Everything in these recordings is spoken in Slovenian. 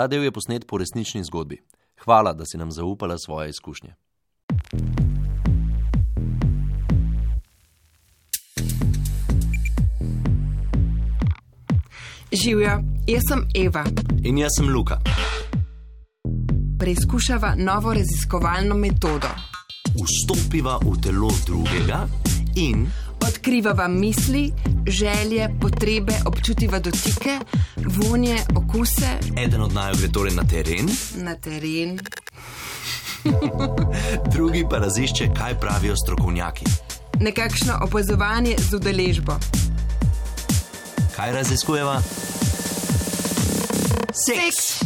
Ta del je posnet po resnični zgodbi. Hvala, da si nam zaupala svoje izkušnje. Živijo, jaz sem Eva. In jaz sem Luka. Preizkušava novo raziskovalno metodo. Vstopiva v telo drugega in Odkrivava misli, želje, potrebe, občutiva dotike, vonje, okuse eden od naju gre torej na teren, na teren. drugi pa razišče, kaj pravijo strokovnjaki. Nekakšno opazovanje z udeležbo. Kaj raziskujeva? Seks.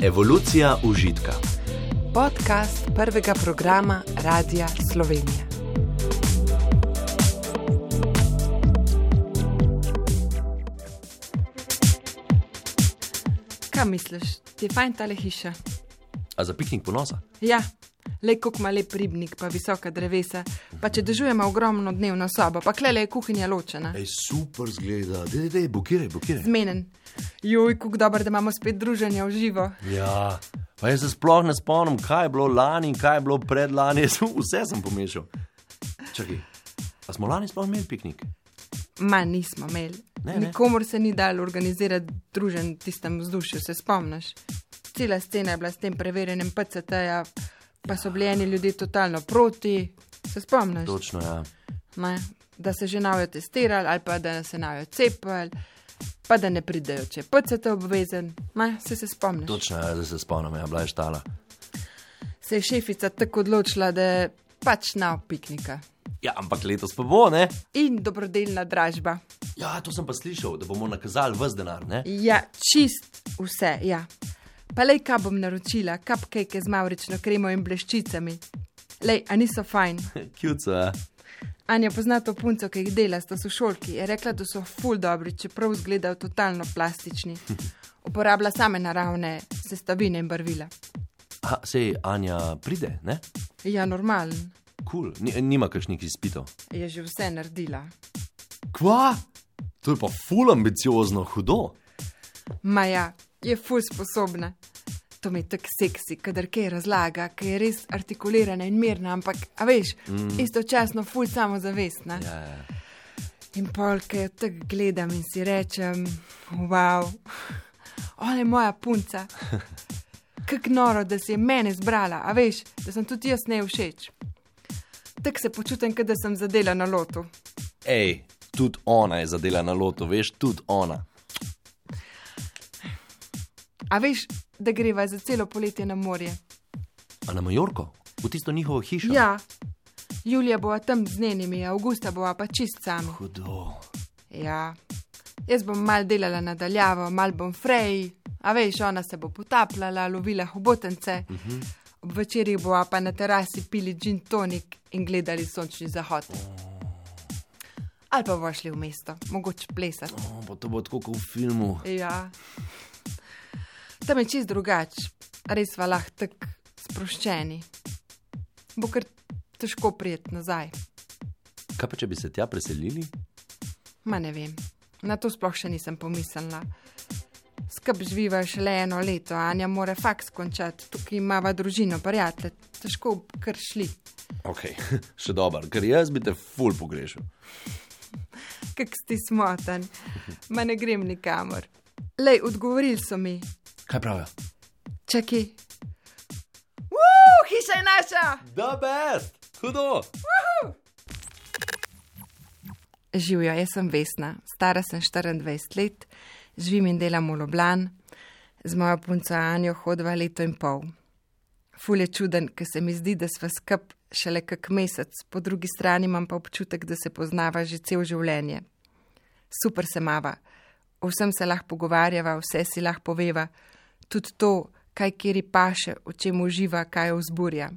Evolucija užitka. Podcast prvega programa Radia Slovenija. Kaj misliš, ti je fajn tale hiša? A za piknik ponosa? Ja, le kako ima lep ribnik, pa visoka drevesa, pa če držujemo ogromno dnevno sobo, pa klele je kuhinja ločena. Ej, super zgleda, dej, dej, blokiraj, blokiraj. Zmenen. Joj, kako dobro, da imamo spet druženje v živo. Ja, pa jaz se sploh ne spomnim, kaj je bilo lani in kaj je bilo predlani, jaz vse sem pomešal. Čakaj, a smo lani sploh imeli piknik? Ma nismo imeli. Ne, ne. Nikomor se ni dalo organizirati družen tistem vzdušju, se spomniš. Cela scena je bila s tem preverjenjem PCT-ja, pa so bili eni ljudje totalno proti. Se spomniš? Točno, ja. Ne? Da se že navijo testirali, ali pa da se navijo cepili, pa da ne pridejo, če je PCT obvezen. Ne? Se, se spomniš? Točno, ja, da se spomnim, ja, bila je štala. Se je šefica tako odločila, da je pač na piknika. Ja, ampak letos pa bo, ne? In dobrodelna dražba. Ja, to sem pa slišal, da bomo nakazali vse denar, ne? Ja, čist vse, ja. Pa lej, kaj bom naročila, cupcake z mavrično kremo in bleščicami. Lej, a niso fajn. Kjuco, ja. Anja pozna to punco, ki jih dela, sta sošolki. Je rekla, da so ful dobri, čeprav izgledajo totalno plastični. Uporablja same naravne sestavine in barvila. Aha, sej Anja pride, ne? Ja, normalen. Kul, cool. nima kakšnih izpitov. Je že vse naredila. Kva? To je pa ful ambiciozno, hudo. Maja je ful sposobna. To mi je tako seksi, kadar kaj razlaga, ker je res artikulirana in mirna, ampak, a veš, mm. istočasno ful samozavestna. Ja, ja. In polke jo tako gledam in si rečem, wow, ona je moja punca. Kako noro, da si je mene zbrala, a veš, da sem tudi jaz ne všeč. Tako se počutim, kot da sem zadela na lotu. Ej, tudi ona je zadela na loto, veš, tudi ona. A veš, da greva za celo poletje na morje? A na Majorko, v tisto njihovo hišo? Ja, Julija bova tam z njenimi, avgusta bova pa čist sami. Hudo. Ja, jaz bom mal delala nadaljavo, mal bom frej, a veš, ona se bo potapljala, lovila hobotence. Uh -huh. Ob večerjih bova pa na terasi pili gin tonik in gledali sončni zahod. Ali pa boš šli v mesto, mogoče plesati. Oh, pa to bo tako kot v filmu. Ja, tam je čist drugače, res va lahko tako sproščeni. Bo kar težko prijeti nazaj. Kaj pa če bi se tja preselili? Ma ne vem, na to sploh še nisem pomislila. Skrb živiva šele eno leto, Anja mora faks končati, tukaj imava družino, prijatelje, težko kar šli. Ok, še dober, ker jaz bi te ful pogrešal. Kak si smoten, ma ne grem nikamor. Lej, odgovorili so mi, Kaj pravijo? čakaj. Uf, hiša je naša! Da, best, hudo. Živijo, jaz sem Vesna, stara sem 24 let, živim in delam v Ljubljan, z mojo punco Anjo hodva leto in pol. Ful je čuden, ker se mi zdi, da sva skup šele kak mesec, po drugi strani imam pa občutek, da se poznava že cel življenje. Super se mava, o vsem se lahko pogovarjava, vse si lahko poveva, tudi to, kaj kjeri paše, o čem uživa, kaj jo vzburja.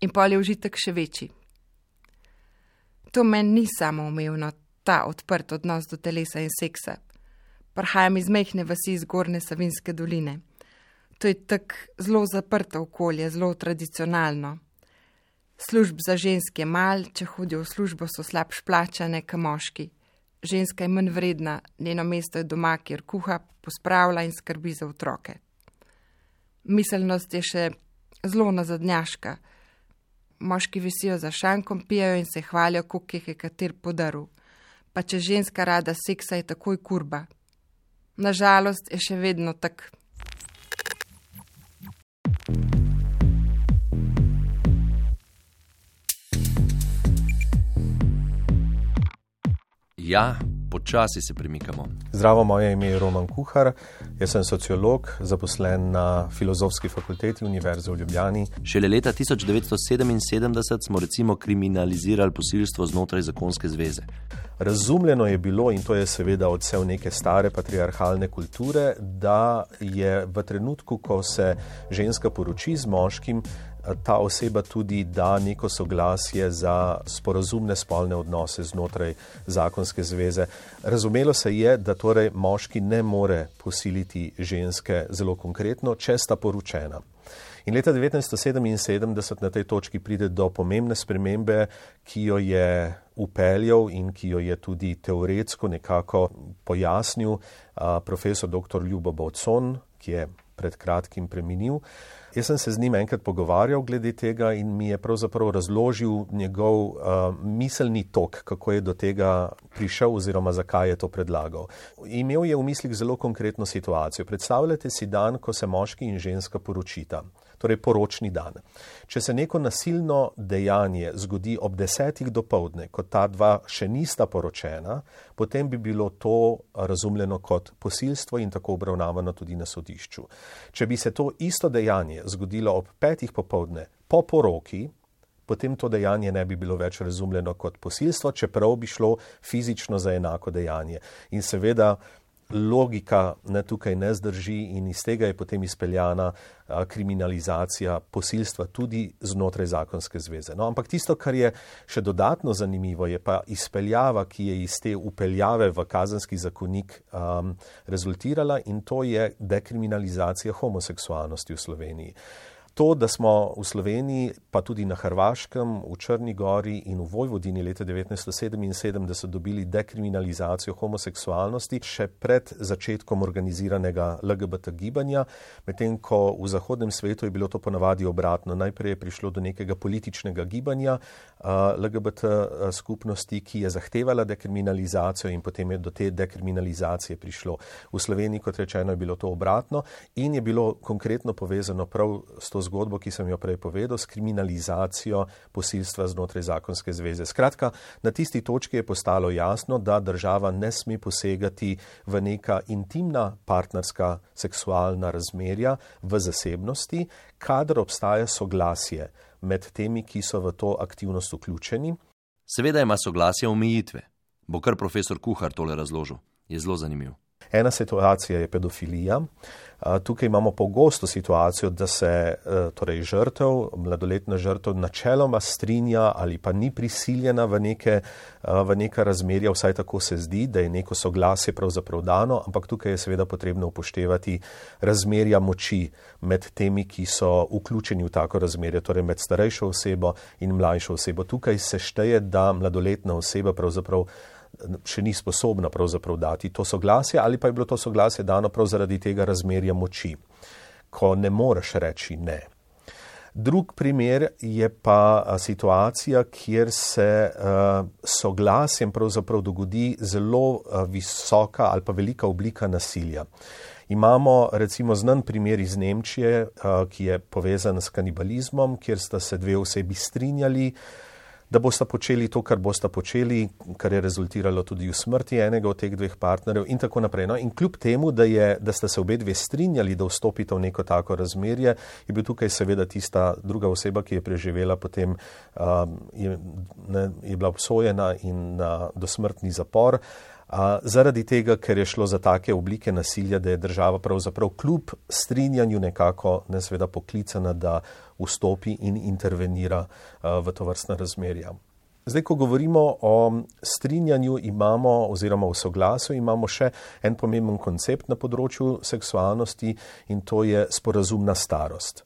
In pol je užitek še večji. To meni ni samo umevno, ta odprt odnos do telesa in seksa. Prihajam iz mehne vasi iz Gorne Savinske doline. To je tako zelo zaprto okolje, zelo tradicionalno. Služb za ženske mal, če hodijo v službo, so slabš plačane, kot moški. ženska je manj vredna, njeno mesto je doma, kjer kuha, pospravlja in skrbi za otroke. Miselnost je še zelo nazadnjaška. Moški visijo za šankom, pijajo in se hvalijo, koliko jih je kater podaril. Pa če ženska rada seksa, je takoj kurba. Nažalost je še vedno tak. Ja, počasi se premikamo. Zdravo, moje ime je Roman Kuhar, jaz sem sociolog, zaposlen na Filozofski fakulteti Univerze v Ljubljani. Šele leta 1977 smo recimo kriminalizirali posilstvo znotraj zakonske zveze. Razumljeno je bilo, in to je seveda odsev neke stare patriarhalne kulture, da je v trenutku, ko se ženska poroči z moškim, ta oseba tudi da neko soglasje za sporazumne spolne odnose znotraj zakonske zveze. Razumelo se je, da torej moški ne more posiliti ženske zelo konkretno, če sta poročena. In leta 1977 na tej točki pride do pomembne spremembe, ki jo je upeljal in ki jo je tudi teoretsko nekako pojasnil profesor dr. Ljubo Bovcon, ki je pred kratkim preminil. Jaz sem se z njim enkrat pogovarjal glede tega in mi je pravzaprav razložil njegov uh, miselni tok, kako je do tega prišel oziroma zakaj je to predlagal. Imel je v mislih zelo konkretno situacijo. Predstavljate si dan, ko se moški in ženska poročita torej poročni dan. Če se neko nasilno dejanje zgodi ob desetih do povdne, ko ta dva še nista poročena, potem bi bilo to razumljeno kot posilstvo in tako obravnavano tudi na sodišču. Če bi se to isto dejanje zgodilo ob petih popovdne po poroki, potem to dejanje ne bi bilo več razumljeno kot posilstvo, čeprav bi šlo fizično za enako dejanje. In seveda logika ne, tukaj ne zdrži in iz tega je potem izpeljana a, kriminalizacija posilstva tudi znotraj zakonske zveze. No, ampak tisto, kar je še dodatno zanimivo, je pa izpeljava, ki je iz te upeljave v kazenski zakonik um, rezultirala in to je dekriminalizacija homoseksualnosti v Sloveniji. To, da smo v Sloveniji, pa tudi na Hrvaškem, v Črni Gori in v Vojvodini leta 1977 dobili dekriminalizacijo homoseksualnosti še pred začetkom organiziranega LGBT gibanja, medtem ko v zahodnem svetu je bilo to ponavadi obratno. Najprej je prišlo do nekega političnega gibanja LGBT skupnosti, ki je zahtevala dekriminalizacijo in potem je do te dekriminalizacije prišlo. V Sloveniji, kot rečeno, je bilo to obratno in je bilo konkretno povezano prav s to zgodbo, ki sem jo prej povedal, s kriminalizacijo posilstva znotraj zakonske zveze. Skratka, na tisti točki je postalo jasno, da država ne sme posegati v neka intimna partnerska seksualna razmerja v zasebnosti, kadar obstaja soglasje med temi, ki so v to aktivnost vključeni. Seveda ima soglasje omejitve. Bo kar profesor Kuhar tole razložil. Je zelo zanimiv. Ena situacija je pedofilija. Tukaj imamo pogosto situacijo, da se torej žrtev, mladoletna žrtev, načeloma strinja ali pa ni prisiljena v neke, v neka razmerja, vsaj tako se zdi, da je neko soglasje pravzaprav dano, ampak tukaj je seveda potrebno upoštevati razmerja moči med temi, ki so vključeni v tako razmerje, torej med starejšo osebo in mlajšo osebo. Tukaj se šteje, da mladoletna oseba pravzaprav še ni sposobna pravzaprav dati to soglasje, ali pa je bilo to soglasje dano prav zaradi tega razmerja moči, ko ne moreš reči ne. Drug primer je pa situacija, kjer se uh, soglasjem pravzaprav dogodi zelo uh, visoka ali pa velika oblika nasilja. Imamo recimo znan primer iz Nemčije, uh, ki je povezan s kanibalizmom, kjer sta se dve osebi strinjali, uh, da boste počeli to, kar boste počeli, kar je rezultiralo tudi v smrti enega od teh dveh partnerjev in tako naprej. No, in kljub temu, da, je, da ste se obe dve strinjali, da vstopite v neko tako razmerje, je bil tukaj seveda tista druga oseba, ki je preživela, potem um, je, ne, je bila obsojena in na dosmrtni zapor. Uh, zaradi tega, ker je šlo za take oblike nasilja, da je država pravzaprav kljub strinjanju nekako nesveda poklicana, da vstopi in intervenira uh, v to vrstna razmerja. Zdaj, ko govorimo o strinjanju, imamo, oziroma o soglasju, imamo še en pomemben koncept na področju seksualnosti in to je sporazumna starost.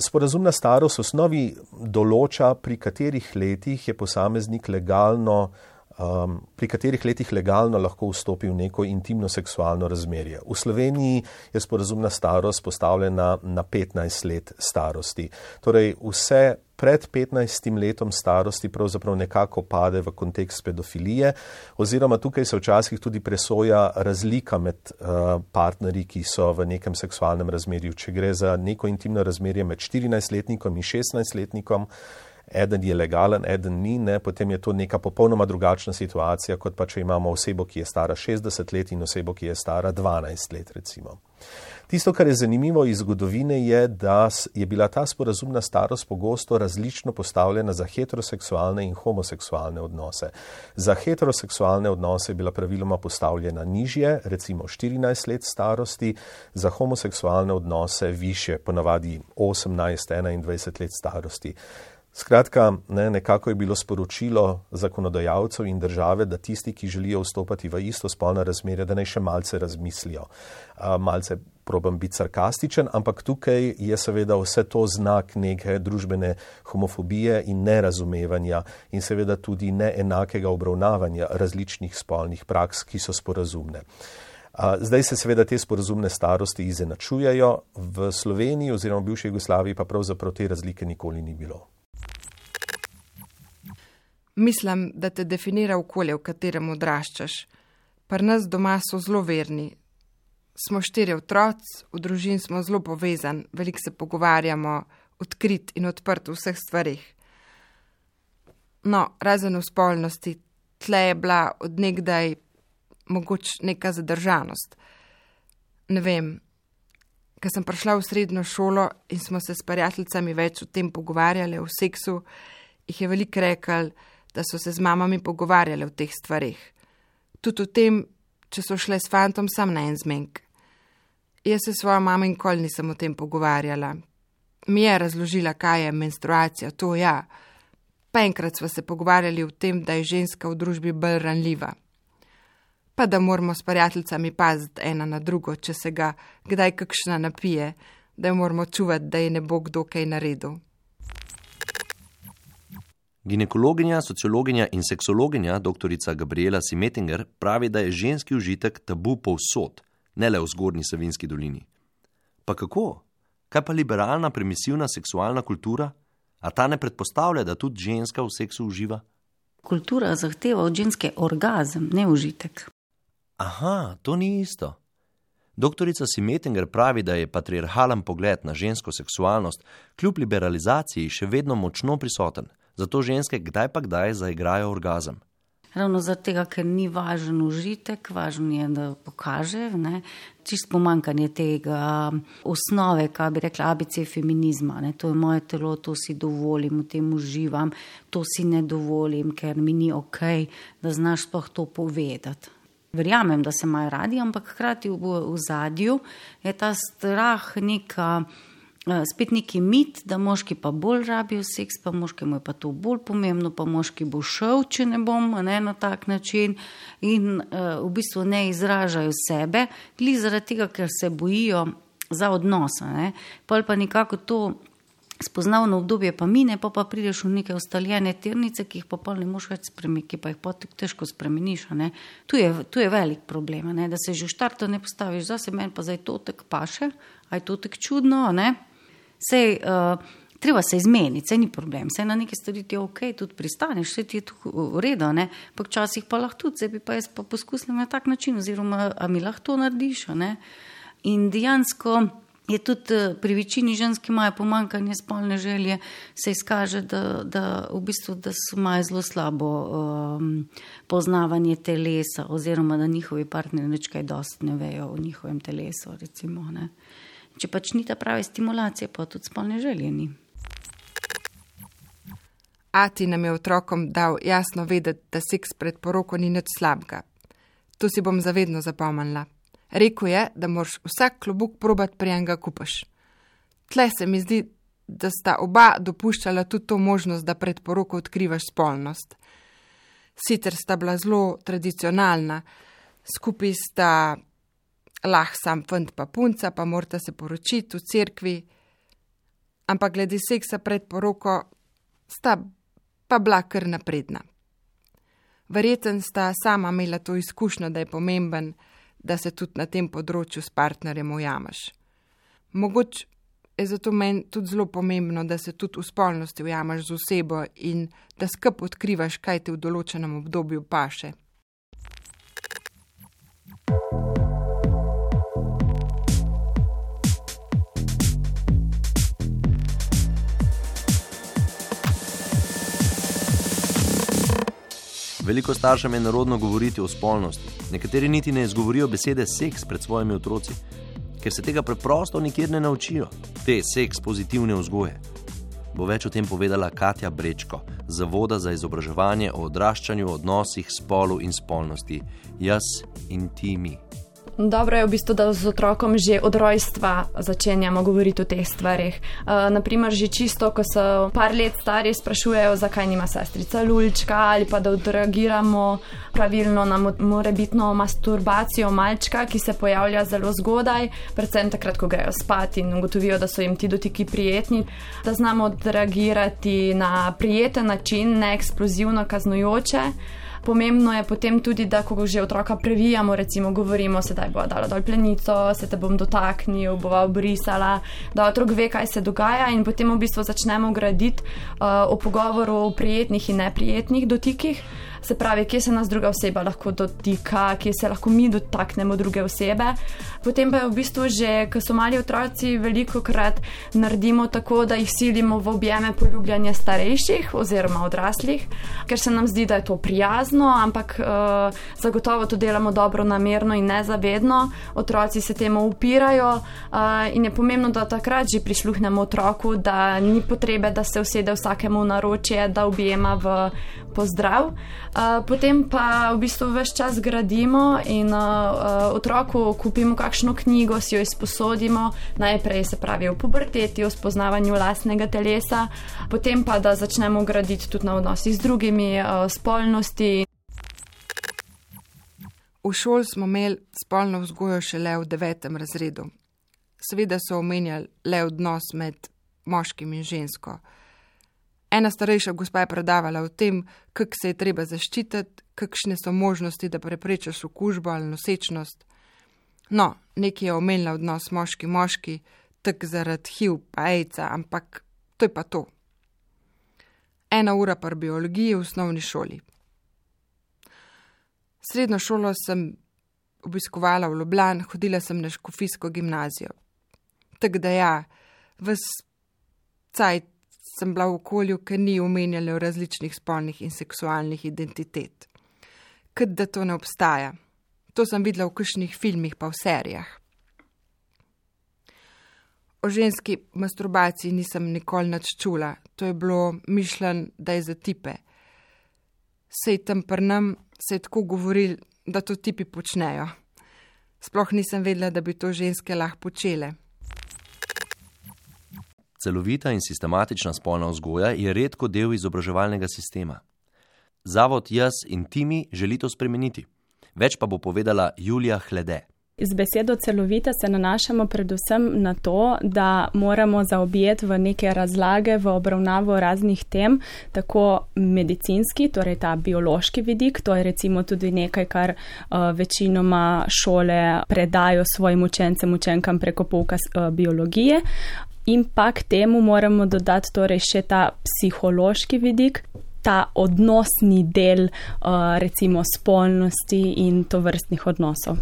Sporazumna starost v osnovi določa, pri katerih letih je posameznik legalno um, pri katerih letih legalno lahko vstopi v neko intimno seksualno razmerje. V Sloveniji je sporazumna starost postavljena na 15 let starosti. Torej, vse pred 15 letom starosti pravzaprav nekako pade v kontekst pedofilije, oziroma tukaj se včasih tudi presoja razlika med uh, partnerji, ki so v nekem seksualnem razmerju. Če gre za neko intimno razmerje med 14-letnikom in 16-letnikom, eden je legalen, eden ni, ne, potem je to neka popolnoma drugačna situacija, kot pa če imamo osebo, ki je stara 60 let in osebo, ki je stara 12 let. Recimo. Tisto, kar je zanimivo iz zgodovine, je, da je bila ta sporazumna starost pogosto različno postavljena za heteroseksualne in homoseksualne odnose. Za heteroseksualne odnose je bila praviloma postavljena nižje, recimo 14 let starosti, za homoseksualne odnose više, ponavadi 18-21 let starosti. Skratka, ne, nekako je bilo sporočilo zakonodajalcev in države, da tisti, ki želijo vstopati v isto spolno razmerje, da naj še malce razmislijo. Malce probam biti sarkastičen, ampak tukaj je seveda vse to znak neke družbene homofobije in nerazumevanja in seveda tudi neenakega obravnavanja različnih spolnih praks, ki so sporazumne. Zdaj se seveda te sporazumne starosti izenačujejo, v Sloveniji oziroma v bivši Jugoslaviji pa pravzaprav te razlike nikoli ni bilo. Mislim, da te definira okolje, v katerem odraščaš. Pri nas doma so zelo verni. Smo štiri otroci, v družini smo zelo povezani, veliko se pogovarjamo, odkrit in odprt v vseh stvarih. No, razen v spolnosti, tle je bila odnegdaj mogoče neka zadržanost. Ne vem, ker sem prišla v srednjo šolo in smo se s prijateljicami več o tem pogovarjali, o seksu, jih je veliko rekel, da so se z mamami pogovarjali o teh stvarih. Tudi o tem, če so šle s fantom sam na en zmenk. Jaz se svojo mamo nikoli nisem o tem pogovarjala. Mi je razložila, kaj je menstruacija, to ja. Pa enkrat smo se pogovarjali o tem, da je ženska v družbi bolj ranljiva. Pa da moramo s prijateljicami paziti ena na drugo, če se ga kdaj kakšna napije, da jo moramo čuvati, da je ne bo kdo kaj naredil. Ginekologinja, sociologinja in seksologinja dr. Gabriela Simetinger pravi, da je ženski užitek tabu povsod, ne le v zgornji Savinski dolini. Pa kako? Kaj pa liberalna, permisivna seksualna kultura? A ta ne predpostavlja, da tudi ženska v seksu uživa? Kultura zahteva od ženske orgazem, ne užitek. Aha, to ni isto. Doktorica Simetinger pravi, da je patriarhalen pogled na žensko seksualnost kljub liberalizaciji še vedno močno prisoten zato ženske kdaj pa kdaj zaigrajo orgazem. Ravno zato, ker ni važen užitek, važno je, da pokaže. Ne? Čist pomankanje tega osnove, kaj bi rekla, ABC feminizma. Ne? To je moje telo, to si dovolim, v tem uživam, to si ne dovolim, ker mi ni ok, da znaš sploh to povedati. Verjamem, da se imajo radi, ampak hkrati v, v zadju je ta strah neka. Eh, spet neki mit, da moški pa bolj rabijo seks, pa moškemu je pa to bolj pomembno, pa moški bo šel, če ne bom ne, na tak način in uh, v bistvu ne izražajo sebe, gli zaradi tega, ker se bojijo za odnose. Pa pa nekako to spoznavno obdobje pa mine, pa pa prideš v neke ustaljene ternice, ki jih pa pa ne moš več spremeniti, ki pa jih potek težko spremeniš. Tu je, tu je velik problem, ne? da se že v štartu ne postaviš za sebe, pa zdaj to tek paše, aj to tek čudno, ne? Sej, uh, treba se izmeniti, se ni problem, se na neki stvari ti je ok, tudi pristaneš, vse ti je v redu, pa včasih pa lahko tudi, se bi pa jaz pa poskusila na tak način, oziroma a mi lahko to narediš. In dejansko je tudi eh, pri večini žensk, ki imajo pomankanje spolne želje, se izkaže, da, da, v bistvu, da imajo zelo slabo um, poznavanje telesa, oziroma da njihovi partnerji nekaj dosti ne vejo o njihovem telesu. Recimo, Če pač ni ta prave stimulacije, pa tudi spolne želje ni. Ati nam je otrokom dal jasno vedeti, da seks pred poroko ni nič slabega. To si bom zavedno zapomnila. Rekl je, da moraš vsak klobuk probat, preden ga kupaš. Tle se mi zdi, da sta oba dopuščala tudi to možnost, da pred poroko odkrivaš spolnost. Sicer sta bila zelo tradicionalna, skupaj sta lah sam fant pa punca, pa morata se poročiti v cerkvi, ampak glede seksa pred poroko sta pa bila kar napredna. Verjeten sta sama imela to izkušnjo, da je pomemben, da se tudi na tem področju s partnerjem ujameš. Mogoče je zato meni tudi zelo pomembno, da se tudi v spolnosti ujameš z osebo in da skup odkrivaš, kaj ti v določenem obdobju paše. Veliko staršem je narodno govoriti o spolnosti. Nekateri niti ne izgovorijo besede seks pred svojimi otroci, ker se tega preprosto nikjer ne naučijo, te seks pozitivne vzgoje. Bo več o tem povedala Katja Brečko, Zavoda za izobraževanje o odraščanju, odnosih, spolu in spolnosti. Jaz in ti mi. Dobro je v bistvu, da z otrokom že od rojstva začenjamo govoriti o teh stvarih. Uh, naprimer, že čisto, ko so par let stari, sprašujejo, zakaj nima sestrica lulčka ali pa da odreagiramo pravilno na morebitno masturbacijo malčka, ki se pojavlja zelo zgodaj, predvsem takrat, ko grejo spat in ugotovijo, da so jim ti dotiki prijetni, da znamo odreagirati na prijeten način, ne eksplozivno kaznujoče. Pomembno je potem tudi, da ko že otroka previjamo, recimo govorimo, sedaj bo dala dol plenico, se te bom dotaknil, bova obrisala, da otrok ve, kaj se dogaja in potem v bistvu začnemo graditi uh, o pogovoru o prijetnih in neprijetnih dotikih se pravi, kje se nas druga oseba lahko dotika, kje se lahko mi dotaknemo druge osebe. Potem pa je v bistvu že, ko so mali otroci, veliko krat naredimo tako, da jih silimo v objeme poljubljanja starejših oziroma odraslih, ker se nam zdi, da je to prijazno, ampak uh, zagotovo to delamo dobro namerno in nezavedno. Otroci se temu upirajo uh, in je pomembno, da takrat že prisluhnemo otroku, da ni potrebe, da se usede vsakemu na ročje, da objema v pozdrav. Uh, potem pa v bistvu več čas gradimo in uh, otroku kupimo kakšno knjigo, si jo izposodimo, najprej se pravi o puberteti, o spoznavanju lastnega telesa, potem pa da začnemo graditi tudi na odnosih z drugimi, uh, spolnosti. V šoli smo imeli spolno vzgojo šele v devetem razredu. Seveda so omenjali le odnos med moškim in žensko. Ena starejša gospa je predavala o tem, kako se je treba zaščititi, kakšne so možnosti, da preprečiš okužbo ali nosečnost. No, nekaj je omenila odnos moški-moški, tak zaradi HIV pa AIDS-a, ampak to je pa to. Ena ura pa biologije v osnovni šoli. Srednjo šolo sem obiskovala v Ljubljani, hodila sem na škofijsko gimnazijo. Tako da ja, v cajt sem bila v okolju, ki ni omenjalo različnih spolnih in seksualnih identitet. Kot da to ne obstaja. To sem videla v kakšnih filmih, pa v serijah. O ženski masturbaciji nisem nikoli nič čula, to je bilo mišljen, da je za tipe. Sej tam prnem se je tako govoril, da to tipi počnejo. Sploh nisem vedela, da bi to ženske lahko počele. Celovita in sistematična spolna vzgoja je redko del izobraževalnega sistema. Zavod Jaz in Timi želi to spremeniti. Več pa bo povedala Julija Hlede. Z besedo celovita se nanašamo predvsem na to, da moramo zaobjeti v neke razlage, v obravnavo raznih tem, tako medicinski, torej ta biološki vidik, to je recimo tudi nekaj, kar uh, večinoma šole predajo svojim učencem, učenkam preko pouka uh, biologije, in pa k temu moramo dodati torej še ta psihološki vidik. Ta odnosni del, uh, recimo, spolnosti in to vrstnih odnosov.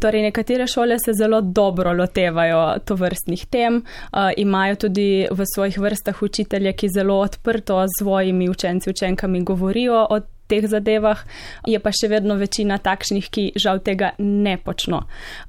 Torej, nekatere šole se zelo dobro lotevajo to vrstnih tem, uh, imajo tudi v svojih vrstah učitelje, ki zelo odprto z svojimi učenci, učenkami govorijo o teh zadevah, je pa še vedno večina takšnih, ki žal tega ne počno.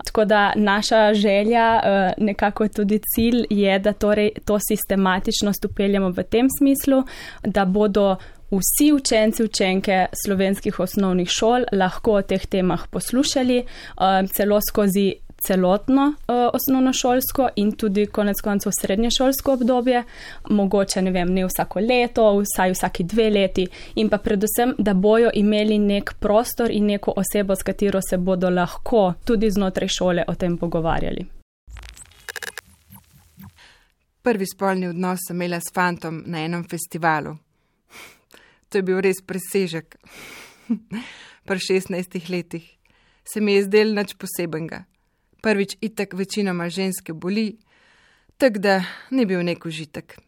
Tako da naša želja, eh, nekako tudi cilj, je, da torej to sistematičnost upeljamo v tem smislu, da bodo vsi učenci, učenke slovenskih osnovnih šol lahko o teh temah poslušali, eh, celo skozi celotno uh, osnovnošolsko in tudi konec koncev srednješolsko obdobje, mogoče ne vem, ne vsako leto, vsaj vsaki dve leti in pa predvsem, da bojo imeli nek prostor in neko osebo, s katero se bodo lahko tudi znotraj šole o tem pogovarjali. Prvi spolni odnos sem imela s fantom na enem festivalu. To je bil res presežek. pri 16 letih, se mi je zdel nič posebenega. Prvič itek večinoma ženske boli, tako da ni bil nek užitek.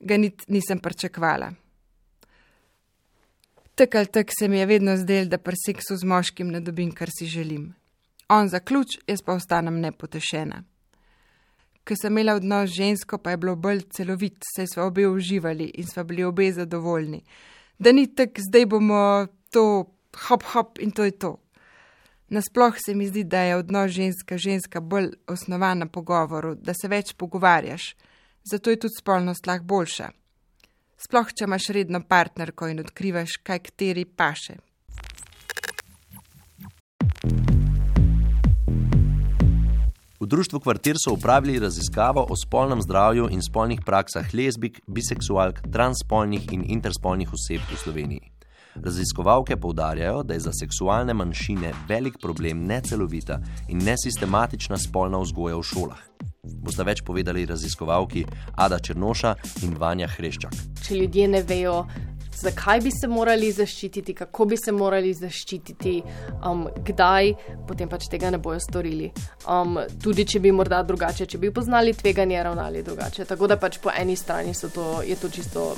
Ga nit nisem pričakvala. Tak ali tak se mi je vedno zdel, da pri seksu z moškim ne dobim, kar si želim. On za ključ, jaz pa ostanem nepotešena. Ker sem imela odnos z žensko, pa je bilo bolj celovit, saj smo obe uživali in smo bili obe zadovoljni. Da ni tako, zdaj bomo to hop hop in to je to. Nasploh se mi zdi, da je odnos ženska-ženska bolj osnovan na pogovoru, da se več pogovarjaš, zato je tudi spolnost lahko boljša. Sploh, če imaš redno partnerko in odkrivaš, kaj kateri paše. V društvu Kvartir so upravili raziskavo o spolnem zdravju in spolnih praksah lezbik, biseksualk, transspolnih in interspolnih oseb v Sloveniji. Raziskovalke poudarjajo, da je za seksualne manjšine velik problem necelovita in nesistematična spolna vzgoja v šolah. Boste več povedali raziskovalki Ada Črnoša in Vanja Hreščak. Če ljudje ne vejo, zakaj bi se morali zaščititi, kako bi se morali zaščititi, um, kdaj, potem pač tega ne bojo storili. Um, tudi če bi morda drugače, če bi poznali tveganje, ravnali drugače. Tako da pač po eni strani to, je to čisto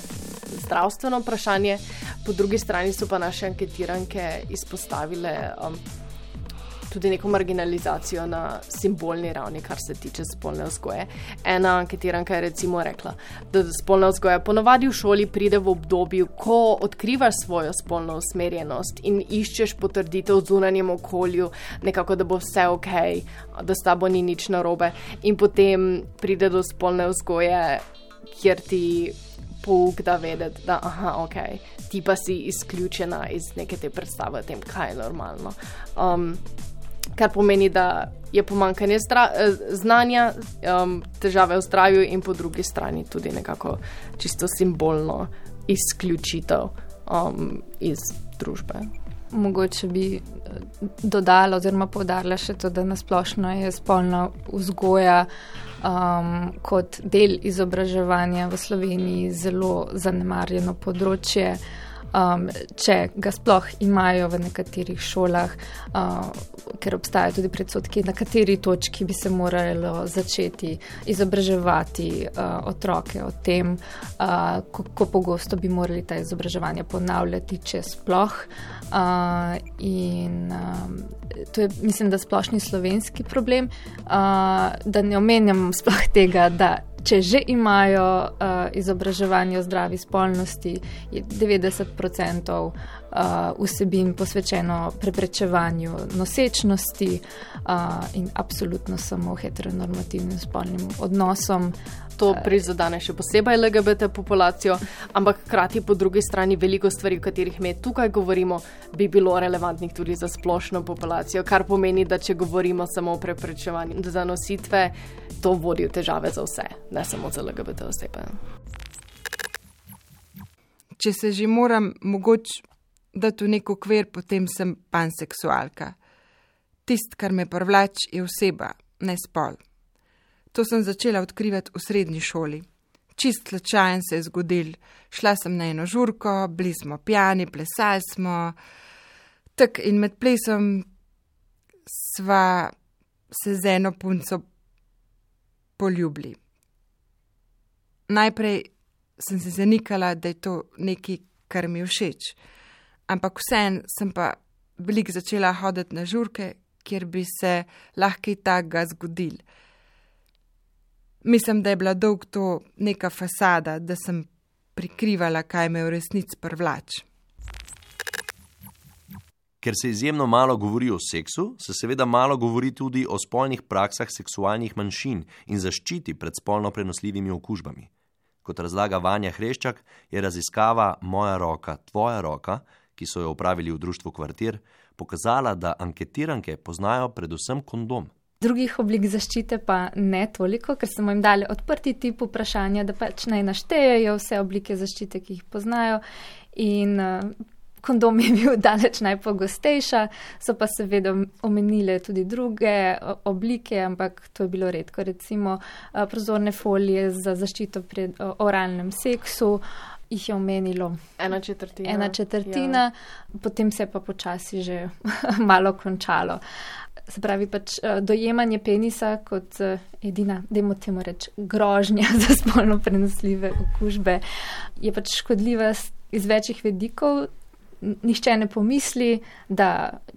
zdravstveno vprašanje, po drugi strani so pa naše anketiranke izpostavile. Um, tudi neko marginalizacijo na simbolni ravni, kar se tiče spolne vzgoje. Ena anketiranka je recimo rekla, da spolna vzgoja ponovadi v šoli pride v obdobju, ko odkrivaš svojo spolno usmerjenost in iščeš potrditev v zunanjem okolju, nekako da bo vse ok, da s tabo ni nič narobe, in potem pride do spolne vzgoje, kjer ti. Pouk, da vedeti, da aha, okay, ti pa si izključena iz neke te predstave o tem, kaj je normalno. Um, kar pomeni, da je pomankanje eh, znanja, um, težave v zdravju in po drugi strani tudi nekako čisto simbolno izključitev um, iz družbe. Mogoče bi eh, dodala oziroma povdarila še to, da nasplošno je spolna vzgoja um, kot del izobraževanja v Sloveniji zelo zanemarjeno področje um, če ga sploh imajo v nekaterih šolah, uh, ker obstajajo tudi predsotki, na kateri točki bi se moralo začeti izobraževati uh, otroke o tem, uh, kako pogosto bi morali ta izobraževanja ponavljati, če sploh. Uh, in um, to je, mislim, da splošni slovenski problem, uh, da ne omenjam sploh tega, da če že imajo uh, izobraževanje o zdravi spolnosti, je 90% uh, vsebin posvečeno preprečevanju nosečnosti uh, in absolutno samo heteronormativnim spolnim odnosom. To prizadene še posebej LGBT populacijo, ampak hkrati po drugi strani veliko stvari, o katerih mi tukaj govorimo, bi bilo relevantnih tudi za splošno populacijo, kar pomeni, da če govorimo samo o preprečevanju zanositve, to vodi v težave za vse, ne samo za LGBT osebe. Če se že moram mogoče dati v neko kver, potem sem panseksualka. Tist, kar me privlač, je oseba, ne spol. To sem začela odkrivati v srednji šoli. Čist slučajen se je zgodil. Šla sem na eno žurko, bili smo pijani, plesali smo. Tak in med plesom sva se z eno punco poljubili. Najprej sem se zanikala, da je to nekaj, kar mi všeč, ampak vsem sem pa veliko začela hoditi na žurke, kjer bi se lahko tega zgodil. Mislim, da je bila dolg to neka fasada, da sem prikrivala, kaj me v resnici privlač. Ker se izjemno malo govori o seksu, se seveda malo govori tudi o spolnih praksah seksualnih manjšin in zaščiti pred spolno prenosljivimi okužbami. Kot razlaga Vanja Hreščak, je raziskava Moja roka, tvoja roka, ki so jo upravili v društvu Kvartir, pokazala, da anketiranke poznajo predvsem kondom. Drugih oblik zaščite pa ne toliko, ker smo jim dali odprti tip vprašanja, da pač naj naštejejo vse oblike zaščite, ki jih poznajo. In uh, kondom je bil daleč najpogostejša, so pa seveda omenile tudi druge oblike, ampak to je bilo redko. Recimo uh, prozorne folije za zaščito pred oralnem seksu. Jih je omenilo ena četrtina. ena četrtina, ja. potem se je pa počasi že malo končalo. Se pravi, pač eh, dojemanje penisa kot eh, edina, dajmo temu reči, grožnja za spolno prenosljive okužbe je pač škodljiva iz večjih vedikov. Nihče ne pomisli, da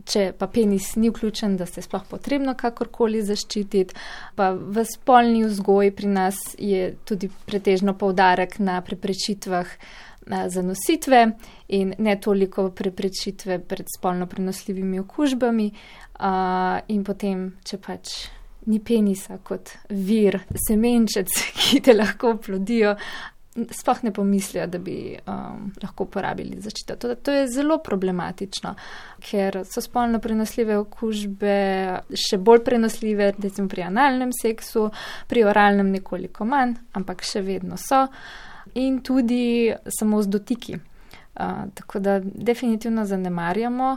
če pa penis ni vključen, da se sploh potrebno kakorkoli zaščititi. Pa v spolni vzgoji pri nas je tudi pretežno povdarek na preprečitvah zanositve in ne toliko preprečitve pred spolno prenosljivimi okužbami. In potem, če pač ni penisa kot vir, semenčec, ki te lahko plodijo, sploh ne pomislijo, da bi um, lahko uporabili zaščito. To, to je zelo problematično, ker so spolno prenosljive okužbe še bolj prenosljive, recimo pri analnem seksu, pri oralnem nekoliko manj, ampak še vedno so in tudi samo z dotiki. Uh, tako da definitivno zanemarjamo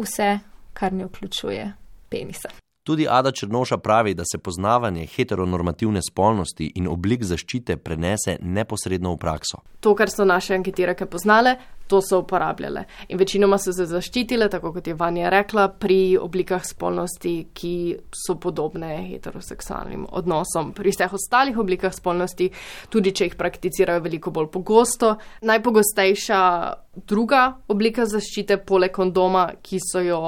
vse, kar ne vključuje penisa. Tudi Ada Črnoša pravi, da se poznavanje heteronormativne spolnosti in oblik zaščite prenese neposredno v prakso. To, kar so naše anketirake poznale, to so uporabljale. In večinoma so se zaščitile, tako kot je Vanja rekla, pri oblikah spolnosti, ki so podobne heteroseksualnim odnosom. Pri vseh ostalih oblikah spolnosti, tudi če jih prakticirajo veliko bolj pogosto, najpogostejša druga oblika zaščite, poleg kondoma, ki so jo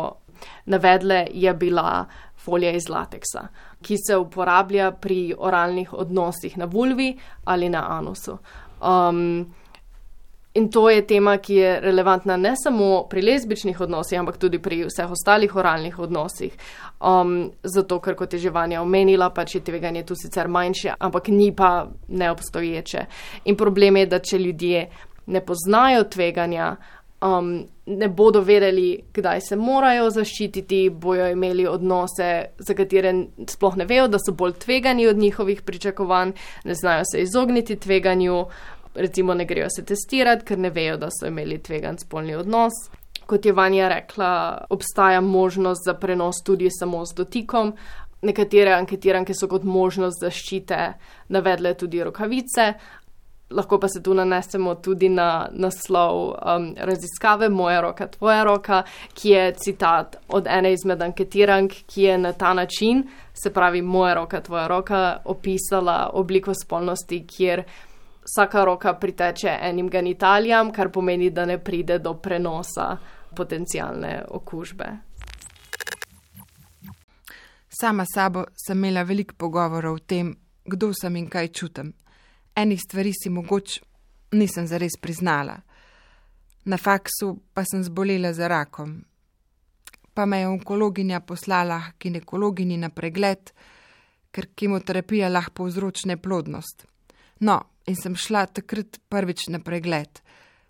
navedle, je bila folija iz lateksa, ki se uporablja pri oralnih odnosih na vulvi ali na anusu. Um, in to je tema, ki je relevantna ne samo pri lezbičnih odnosih, ampak tudi pri vseh ostalih oralnih odnosih. Um, zato, ker kot je že Vanja omenila, pač je tveganje tu sicer manjše, ampak ni pa neobstoječe. In problem je, da če ljudje ne poznajo tveganja, um, ne bodo vedeli, kdaj se morajo zaščititi, bojo imeli odnose, za katere sploh ne vejo, da so bolj tvegani od njihovih pričakovanj, ne znajo se izogniti tveganju, recimo ne grejo se testirati, ker ne vejo, da so imeli tvegan spolni odnos. Kot je Vanja rekla, obstaja možnost za prenos tudi samo z dotikom. Nekatere anketiranke so kot možnost zaščite navedle tudi rokavice, lahko pa se tu nanesemo tudi na naslov um, raziskave Moja roka, tvoja roka, ki je citat od ene izmed anketirank, ki je na ta način, se pravi Moja roka, tvoja roka, opisala obliko spolnosti, kjer vsaka roka priteče enim genitalijam, kar pomeni, da ne pride do prenosa potencijalne okužbe. Sama sabo sem imela veliko pogovorov o tem, kdo sem in kaj čutim enih stvari si mogoče nisem zares priznala. Na faksu pa sem zbolela za rakom. Pa me je onkologinja poslala k ginekologinji na pregled, ker kemoterapija lahko povzroči neplodnost. No, in sem šla takrat prvič na pregled,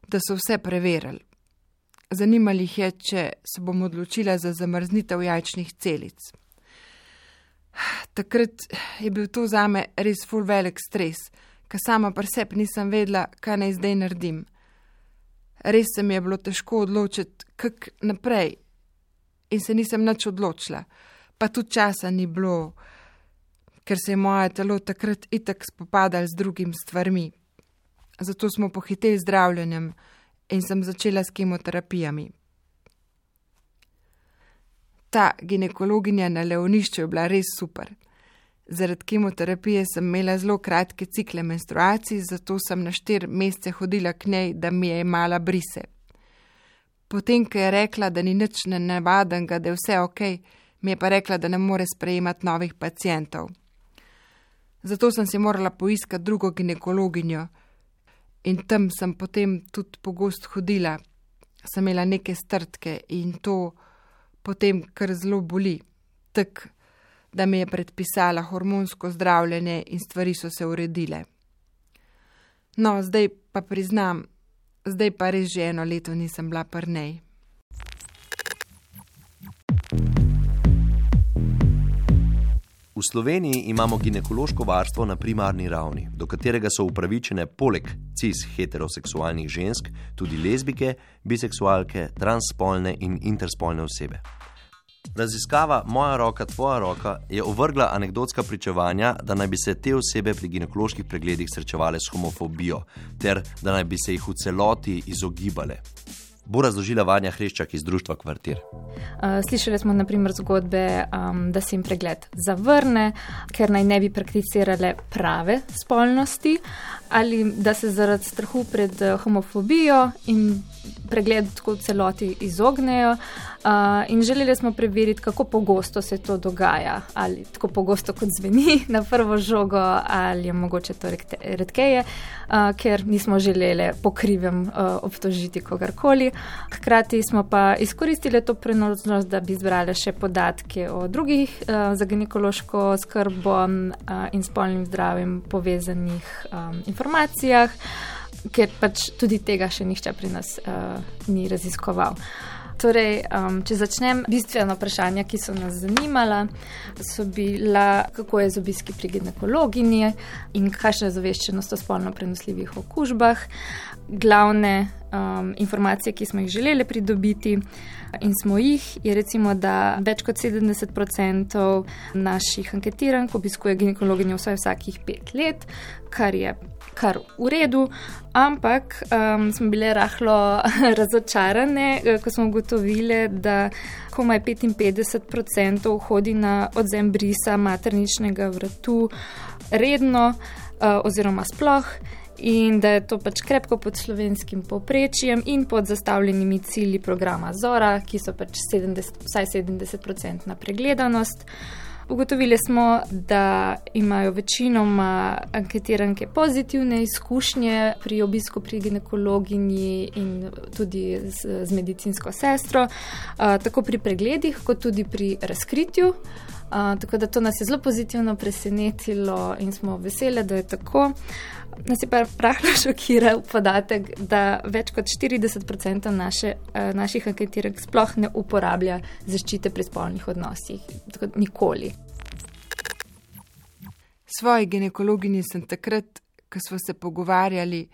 da so vse preverili. Zanimali jih je, če se bom odločila za zamrznitev jajčnih celic. Takrat je bil to zame res full velik stres ker sama pri sebi nisem vedela, kaj naj zdaj naredim. Res se mi je bilo težko odločiti, kak naprej, in se nisem nič odločila, pa tudi časa ni bilo, ker se je moje telo takrat itak spopadalo z drugimi stvarmi. Zato smo pohiteli zdravljenjem in sem začela s kemoterapijami. Ta ginekologinja na Leonišču je bila res super. Zaradi kemoterapije sem imela zelo kratke cikle menstruacij, zato sem na štiri mesece hodila k njej, da mi je imala brise. Potem, ko je rekla, da ni nič nenavadnega, da je vse ok, mi je pa rekla, da ne more sprejemati novih pacijentov. Zato sem si morala poiskati drugo ginekologinjo in tam sem potem tudi pogosto hodila, sem imela neke strtke in to potem kar zelo boli. Tak, da mi je predpisala hormonsko zdravljenje in stvari so se uredile. No, zdaj pa priznam, zdaj pa res že eno leto nisem bila prnej. V Sloveniji imamo ginekološko varstvo na primarni ravni, do katerega so upravičene poleg cis heteroseksualnih žensk tudi lezbike, biseksualke, transspolne in interspolne osebe. Raziskava Moja roka, tvoja roka je ovrgla anekdotska pričevanja, da naj bi se te osebe pri ginekoloških pregledih srečevale s homofobijo, ter da naj bi se jih v celoti izogibale bo razložila Vanja Hreščak iz Društva Kvartir. Slišali smo naprimer zgodbe, um, da se jim pregled zavrne, ker naj ne bi prakticirale prave spolnosti ali da se zaradi strahu pred uh, homofobijo in pregled tako celoti izognejo. Uh, in želeli smo preveriti, kako pogosto se to dogaja, ali tako pogosto kot zveni na prvo žogo, ali je mogoče to redkeje, uh, ker nismo želeli pokrivem uh, obtožiti kogarkoli. Hkrati smo pa izkoristili to prenosnost, da bi zbrali še podatke o drugih uh, za ginekološko skrbo uh, in spolnim zdravjem povezanih um, informacijah ker pač tudi tega še nihče pri nas uh, ni raziskoval. Torej, um, če začnem, bistveno vprašanje, ki so nas zanimala, so bila, kako je z obiski pri ginekologinji in kakšna je zaveščenost o spolno prenosljivih okužbah. Glavne um, informacije, ki smo jih želeli pridobiti in smo jih, je recimo, da več kot 70% naših anketirank obiskuje ginekologinjo vsaj vsakih pet let, kar je kar v redu, ampak um, smo bile rahlo razočarane, eh, ko smo ugotovili, da komaj 55% hodi na odzem brisa materničnega vratu redno uh, oziroma sploh. In da je to pač krepko pod slovenskim povprečjem in pod zastavljenimi cilji programa Zora, ki so pač 70, vsaj 70-odstotna pregledanost. Uh, Ugotovili smo, da imajo večinoma anketiranke pozitivne izkušnje pri obisku pri ginekologinji in tudi z, z medicinsko sestro, tako pri pregledih, kot tudi pri razkritju. Tako da to nas je zelo pozitivno presenetilo in smo veseli, da je tako. Nas je pa pravno šokiral podatek, da več kot 40% naše, naših anketirank sploh ne uporablja zaščite pri spolnih odnosih. Tako nikoli. Svoji ginekologini sem takrat, ko smo se pogovarjali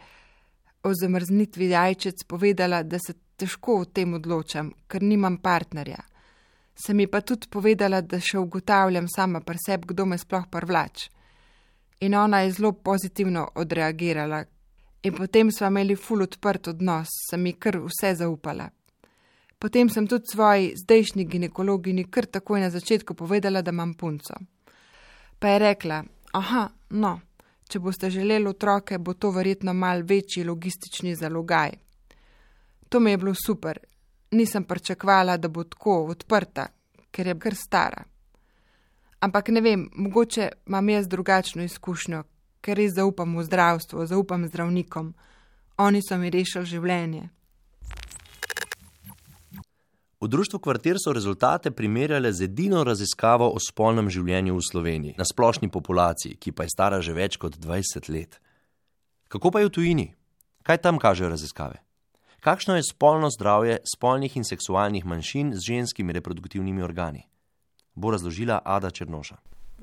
o zamrznitvi jajčec, povedala, da se težko o tem odločam, ker nimam partnerja. Sem ji pa tudi povedala, da še ugotavljam sama pri sebi, kdo me sploh prvlač in ona je zelo pozitivno odreagirala. In potem smo imeli ful odprt odnos, sem ji kar vse zaupala. Potem sem tudi svoji zdajšnji ginekologini kar takoj na začetku povedala, da imam punco. Pa je rekla: Aha, no, če boste želeli otroke, bo to verjetno mal večji logistični zalogaj. To mi je bilo super, nisem pričakvala, da bo tako odprta, ker je kar stara. Ampak ne vem, mogoče imam jaz drugačno izkušnjo, ker res zaupam v zdravstvo, zaupam zdravnikom. Oni so mi rešili življenje. V društvu Kvartir so rezultate primerjale z edino raziskavo o spolnem življenju v Sloveniji, na splošni populaciji, ki pa je stara že več kot 20 let. Kako pa je v tujini? Kaj tam kažejo raziskave? Kakšno je spolno zdravje spolnih in seksualnih manjšin z ženskimi reproduktivnimi organi? Bo razložila Ada Črnoša.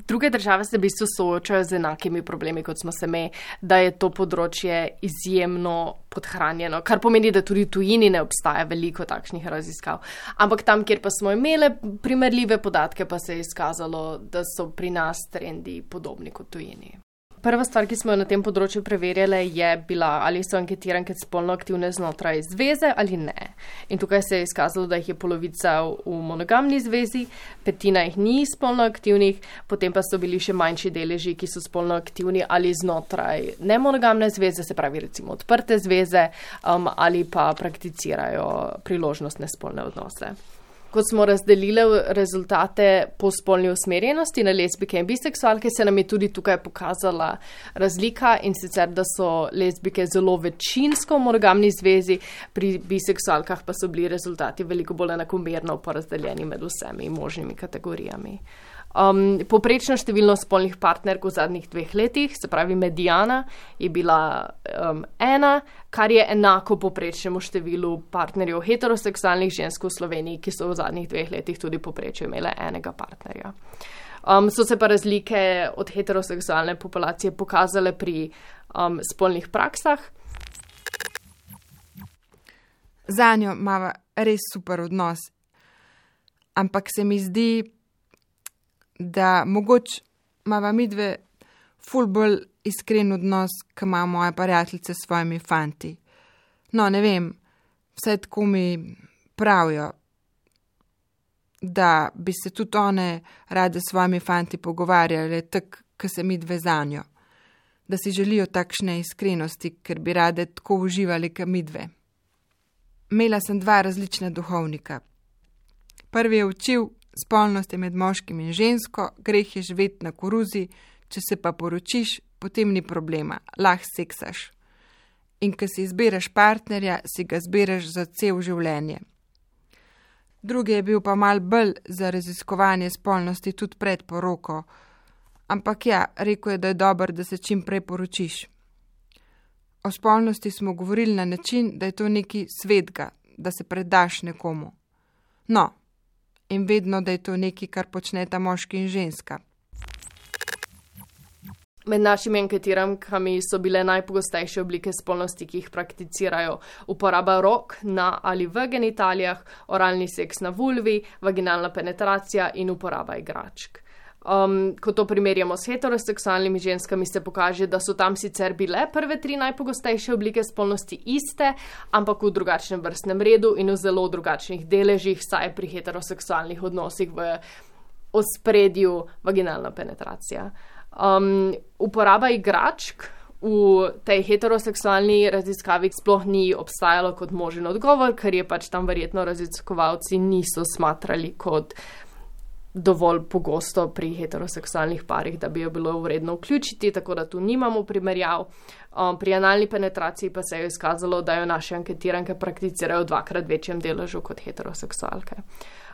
Druge države se v bistvu soočajo z enakimi problemi, kot smo se mi, da je to področje izjemno podhranjeno, kar pomeni, da tudi tujini ne obstaja veliko takšnih raziskav. Ampak tam, kjer pa smo imeli primerljive podatke, pa se je izkazalo, da so pri nas trendi podobni kot tujini. Prva stvar, ki smo jo na tem področju preverjali, je bila, ali so anketiranke spolno aktivne znotraj zveze ali ne. In tukaj se je izkazalo, da jih je polovica v monogamni zvezi, petina jih ni spolno aktivnih, potem pa so bili še manjši deleži, ki so spolno aktivni ali znotraj nemonogamne zveze, se pravi recimo odprte zveze um, ali pa prakticirajo priložnostne spolne odnose ko smo razdelili rezultate po spolni usmerjenosti na lesbike in biseksualke, se nam je tudi tukaj pokazala razlika in sicer, da so lesbike zelo večinsko v monogamni zvezi, pri biseksualkah pa so bili rezultati veliko bolj enakomerno porazdeljeni med vsemi možnimi kategorijami. Um, poprečno število spolnih partnerk v zadnjih dveh letih, se pravi medijana, je bila um, ena, kar je enako poprečnemu številu partnerjev heteroseksualnih žensk v Sloveniji, ki so v zadnjih dveh letih tudi poprečno imele enega partnerja. Um, so se pa razlike od heteroseksualne populacije pokazale pri um, spolnih praksah. Za njo ima res super odnos Ampak se mi zdi, da mogoče imamo mi dve ful bolj iskren odnos, ki ima moja prijateljica s svojimi fanti. No, ne vem, vse tako mi pravijo, da bi se tudi one rade s svojimi fanti pogovarjale, tako, ki se mi dve zanjo. Da si želijo takšne iskrenosti, ker bi rade tako uživali, kot mi dve. Imela sem dva različna duhovnika. Prvi je učil, spolnost je med moškim in žensko, greh je živeti na koruzi, če se pa poročiš, potem ni problema, lahko seksaš. In ko si izbereš partnerja, si ga izbereš za cel življenje. Drugi je bil pa mal bolj za raziskovanje spolnosti tudi pred poroko, ampak ja, rekel je, da je dobro, da se čim prej poročiš. O spolnosti smo govorili na način, da je to neki svetga, da se predaš nekomu. No, in vedno, da je to nekaj, kar počneta moški in ženska. Med našimi anketirankami so bile najpogostejše oblike spolnosti, ki jih prakticirajo: uporaba rok na ali v genitalijah, oralni seks na vulvi, vaginalna penetracija in uporaba igračk. Um, ko to primerjamo s heteroseksualnimi ženskami, se pokaže, da so tam sicer bile prve tri najpogostejše oblike spolnosti iste, ampak v drugačnem vrstnem redu in v zelo drugačnih deležih, saj pri heteroseksualnih odnosih v ospredju vaginalna penetracija. Um, uporaba igračk v tej heteroseksualni raziskavi sploh ni obstajalo kot možen odgovor, ker je pač tam verjetno raziskovalci niso smatrali kot dovolj pogosto pri heteroseksualnih parih, da bi jo bilo vredno vključiti, tako da tu nimamo primerjav. Um, pri analni penetraciji pa se je izkazalo, da jo naše anketiranke prakticirajo v dvakrat večjem deležu kot heteroseksualke.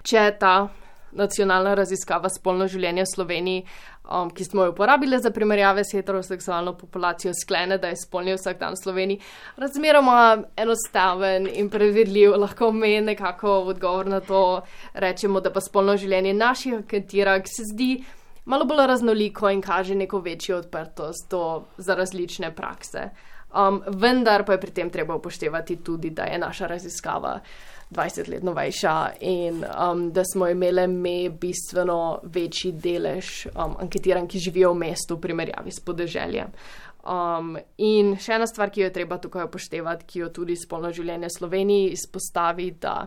Če ta nacionalna raziskava spolno življenje v Sloveniji, um, ki smo jo uporabili za primerjave s heteroseksualno populacijo, sklene, da je spolni vsak dan v Sloveniji razmeroma enostaven in preverljiv. Lahko me nekako v odgovor na to rečemo, da pa spolno življenje naših anketirak se zdi. Malo bolj raznoliko in kaže neko večjo odprtost do, za različne prakse. Um, vendar pa je pri tem treba upoštevati tudi, da je naša raziskava 20 let novejša in um, da smo imeli mi bistveno večji delež um, anketiran, ki živijo v mestu v primerjavi s podeželjem. Um, in še ena stvar, ki jo je treba tukaj upoštevati, ki jo tudi spolno življenje Sloveniji izpostavi, da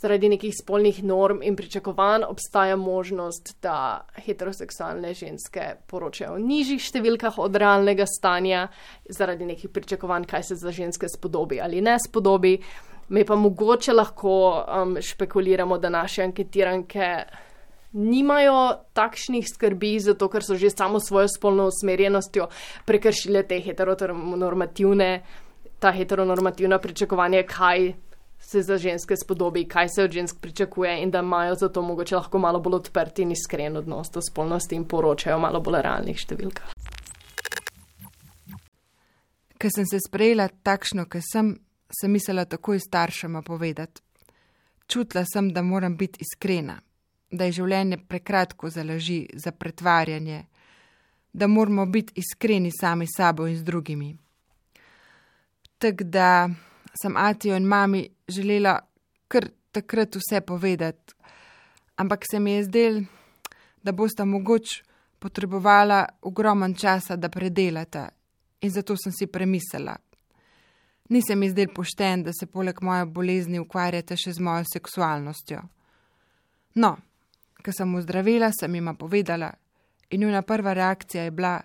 zaradi nekih spolnih norm in pričakovanj obstaja možnost, da heteroseksualne ženske poročajo v nižjih številkah od realnega stanja, zaradi nekih pričakovanj, kaj se za ženske spodobi ali ne spodobi. Mi pa mogoče lahko um, špekuliramo, da naše anketiranke nimajo takšnih skrbi, zato ker so že samo svojo spolno usmerjenostjo prekršile te heteronormativne, ta heteronormativna pričakovanja, kaj se za ženske spodobi, kaj se od žensk pričakuje in da imajo zato mogoče lahko malo bolj odprti in iskren odnos do spolnosti in poročajo malo bolj realnih številkah. Ker sem se sprejela takšno, ker sem, sem mislila takoj staršema povedati. Čutila sem, da moram biti iskrena, da je življenje prekratko za laži, za pretvarjanje, da moramo biti iskreni sami s sabo in z drugimi. Tako da sem Atijo in mami želela kar takrat vse povedati, ampak se mi je zdel, da bosta mogoče potrebovala ogromen časa, da predelata, in zato sem si premislila. Ni se mi zdel pošten, da se poleg moje bolezni ukvarjate še z mojo seksualnostjo. No, ko sem ozdravila, sem jima povedala, in njuna prva reakcija je bila,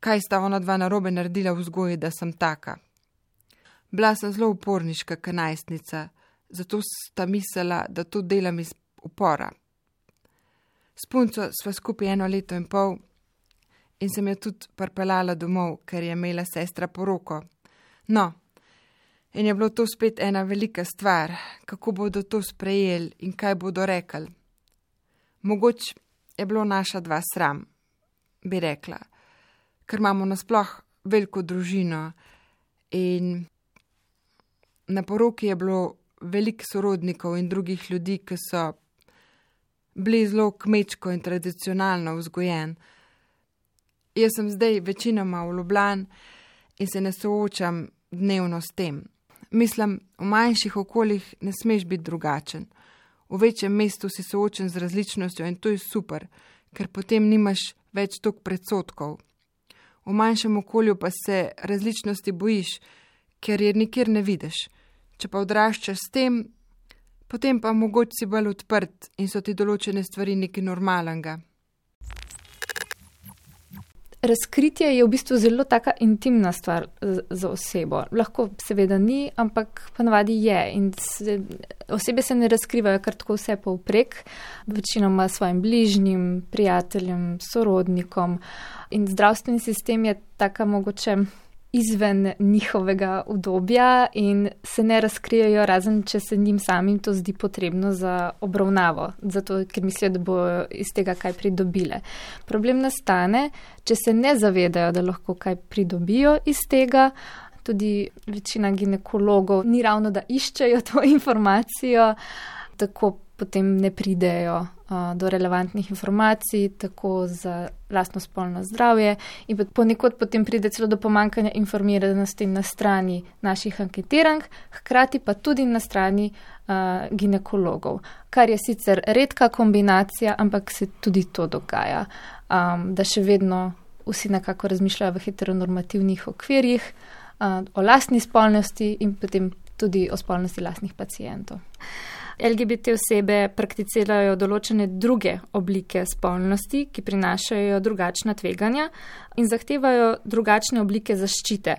kaj sta ona dva narobe naredila v vzgoji, da sem taka. Bila sem zelo uporniška, kanajstnica, zato sta mislila, da to delam iz upora. S punco sva skupaj eno leto in pol in sem jo tudi parpelala domov, ker je imela sestra poroko. No, in je bilo to spet ena velika stvar, kako bodo to sprejeli in kaj bodo rekli. Mogoče je bilo naša dva sram, bi rekla, ker imamo nasploh veliko družino in na poroki je bilo veliko sorodnikov in drugih ljudi, ki so bili zelo kmečko in tradicionalno vzgojen. Jaz sem zdaj večinoma v Ljubljani in se ne soočam dnevno s tem. Mislim, v manjših okoljih ne smeš biti drugačen. V večjem mestu si soočen z različnostjo in to je super, ker potem nimaš več tok predsotkov. V manjšem okolju pa se različnosti bojiš, ker je nikjer ne vidiš. Če pa odraščaš s tem, potem pa mogoče si bolj odprt in so ti določene stvari nekaj normalnega. Razkritje je v bistvu zelo taka intimna stvar za osebo. Lahko seveda ni, ampak ponavadi je. In se, osebe se ne razkrivajo kar tako vse povprek, večinoma svojim bližnjim, prijateljem, sorodnikom. In zdravstveni sistem je taka mogoče izven njihovega udobja in se ne razkrijajo, razen če se njim samim to zdi potrebno za obravnavo, zato ker mislijo, da bo iz tega kaj pridobile. Problem nastane, če se ne zavedajo, da lahko kaj pridobijo iz tega. Tudi večina ginekologov ni ravno, da iščejo to informacijo, tako potem ne pridejo do relevantnih informacij, tako za lastno spolno zdravje, in ponekod potem pride celo do pomankanja informiranosti na strani naših anketirank, hkrati pa tudi na strani uh, ginekologov, kar je sicer redka kombinacija, ampak se tudi to dogaja, um, da še vedno vsi nekako razmišljajo v heteronormativnih okvirjih uh, o lastni spolnosti in potem tudi o spolnosti lastnih pacijentov. LGBT osebe prakticirajo določene druge oblike spolnosti, ki prinašajo drugačna tveganja in zahtevajo drugačne oblike zaščite.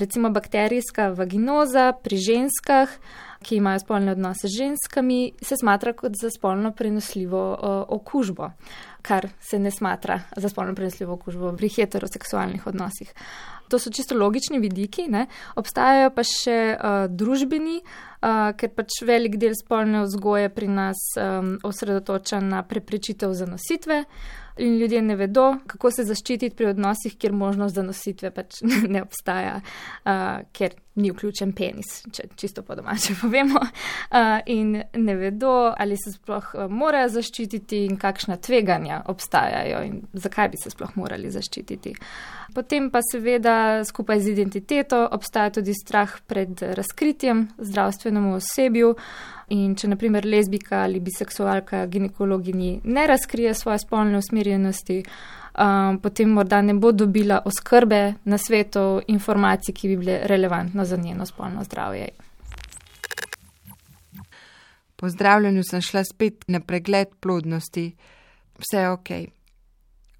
Recimo bakterijska vaginoza pri ženskah, ki imajo spolne odnose z ženskami, se smatra kot za spolno prenosljivo okužbo, kar se ne smatra za spolno prenosljivo okužbo pri heteroseksualnih odnosih. To so čisto logični vidiki, ne? obstajajo pa še uh, družbeni, uh, ker pač velik del spolne vzgoje pri nas um, osredotoča na preprečitev zanositve. In ljudje ne vedo, kako se zaščititi pri odnosih, kjer možnost zanositve pač ne obstaja, uh, ker ni vključen penis, če čisto po domače povemo. Uh, in ne vedo, ali se sploh morajo zaščititi in kakšna tveganja obstajajo in zakaj bi se sploh morali zaščititi. Potem pa seveda skupaj z identiteto obstaja tudi strah pred razkritjem zdravstvenemu osebju. In če naprimer lezbika ali biseksualka ginekologinji ne razkrije svoje spolne usmerjenosti, um, potem morda ne bo dobila oskrbe na svetu informacij, ki bi bile relevantne za njeno spolno zdravje. Po zdravljenju sem šla spet na pregled plodnosti. Vse je ok.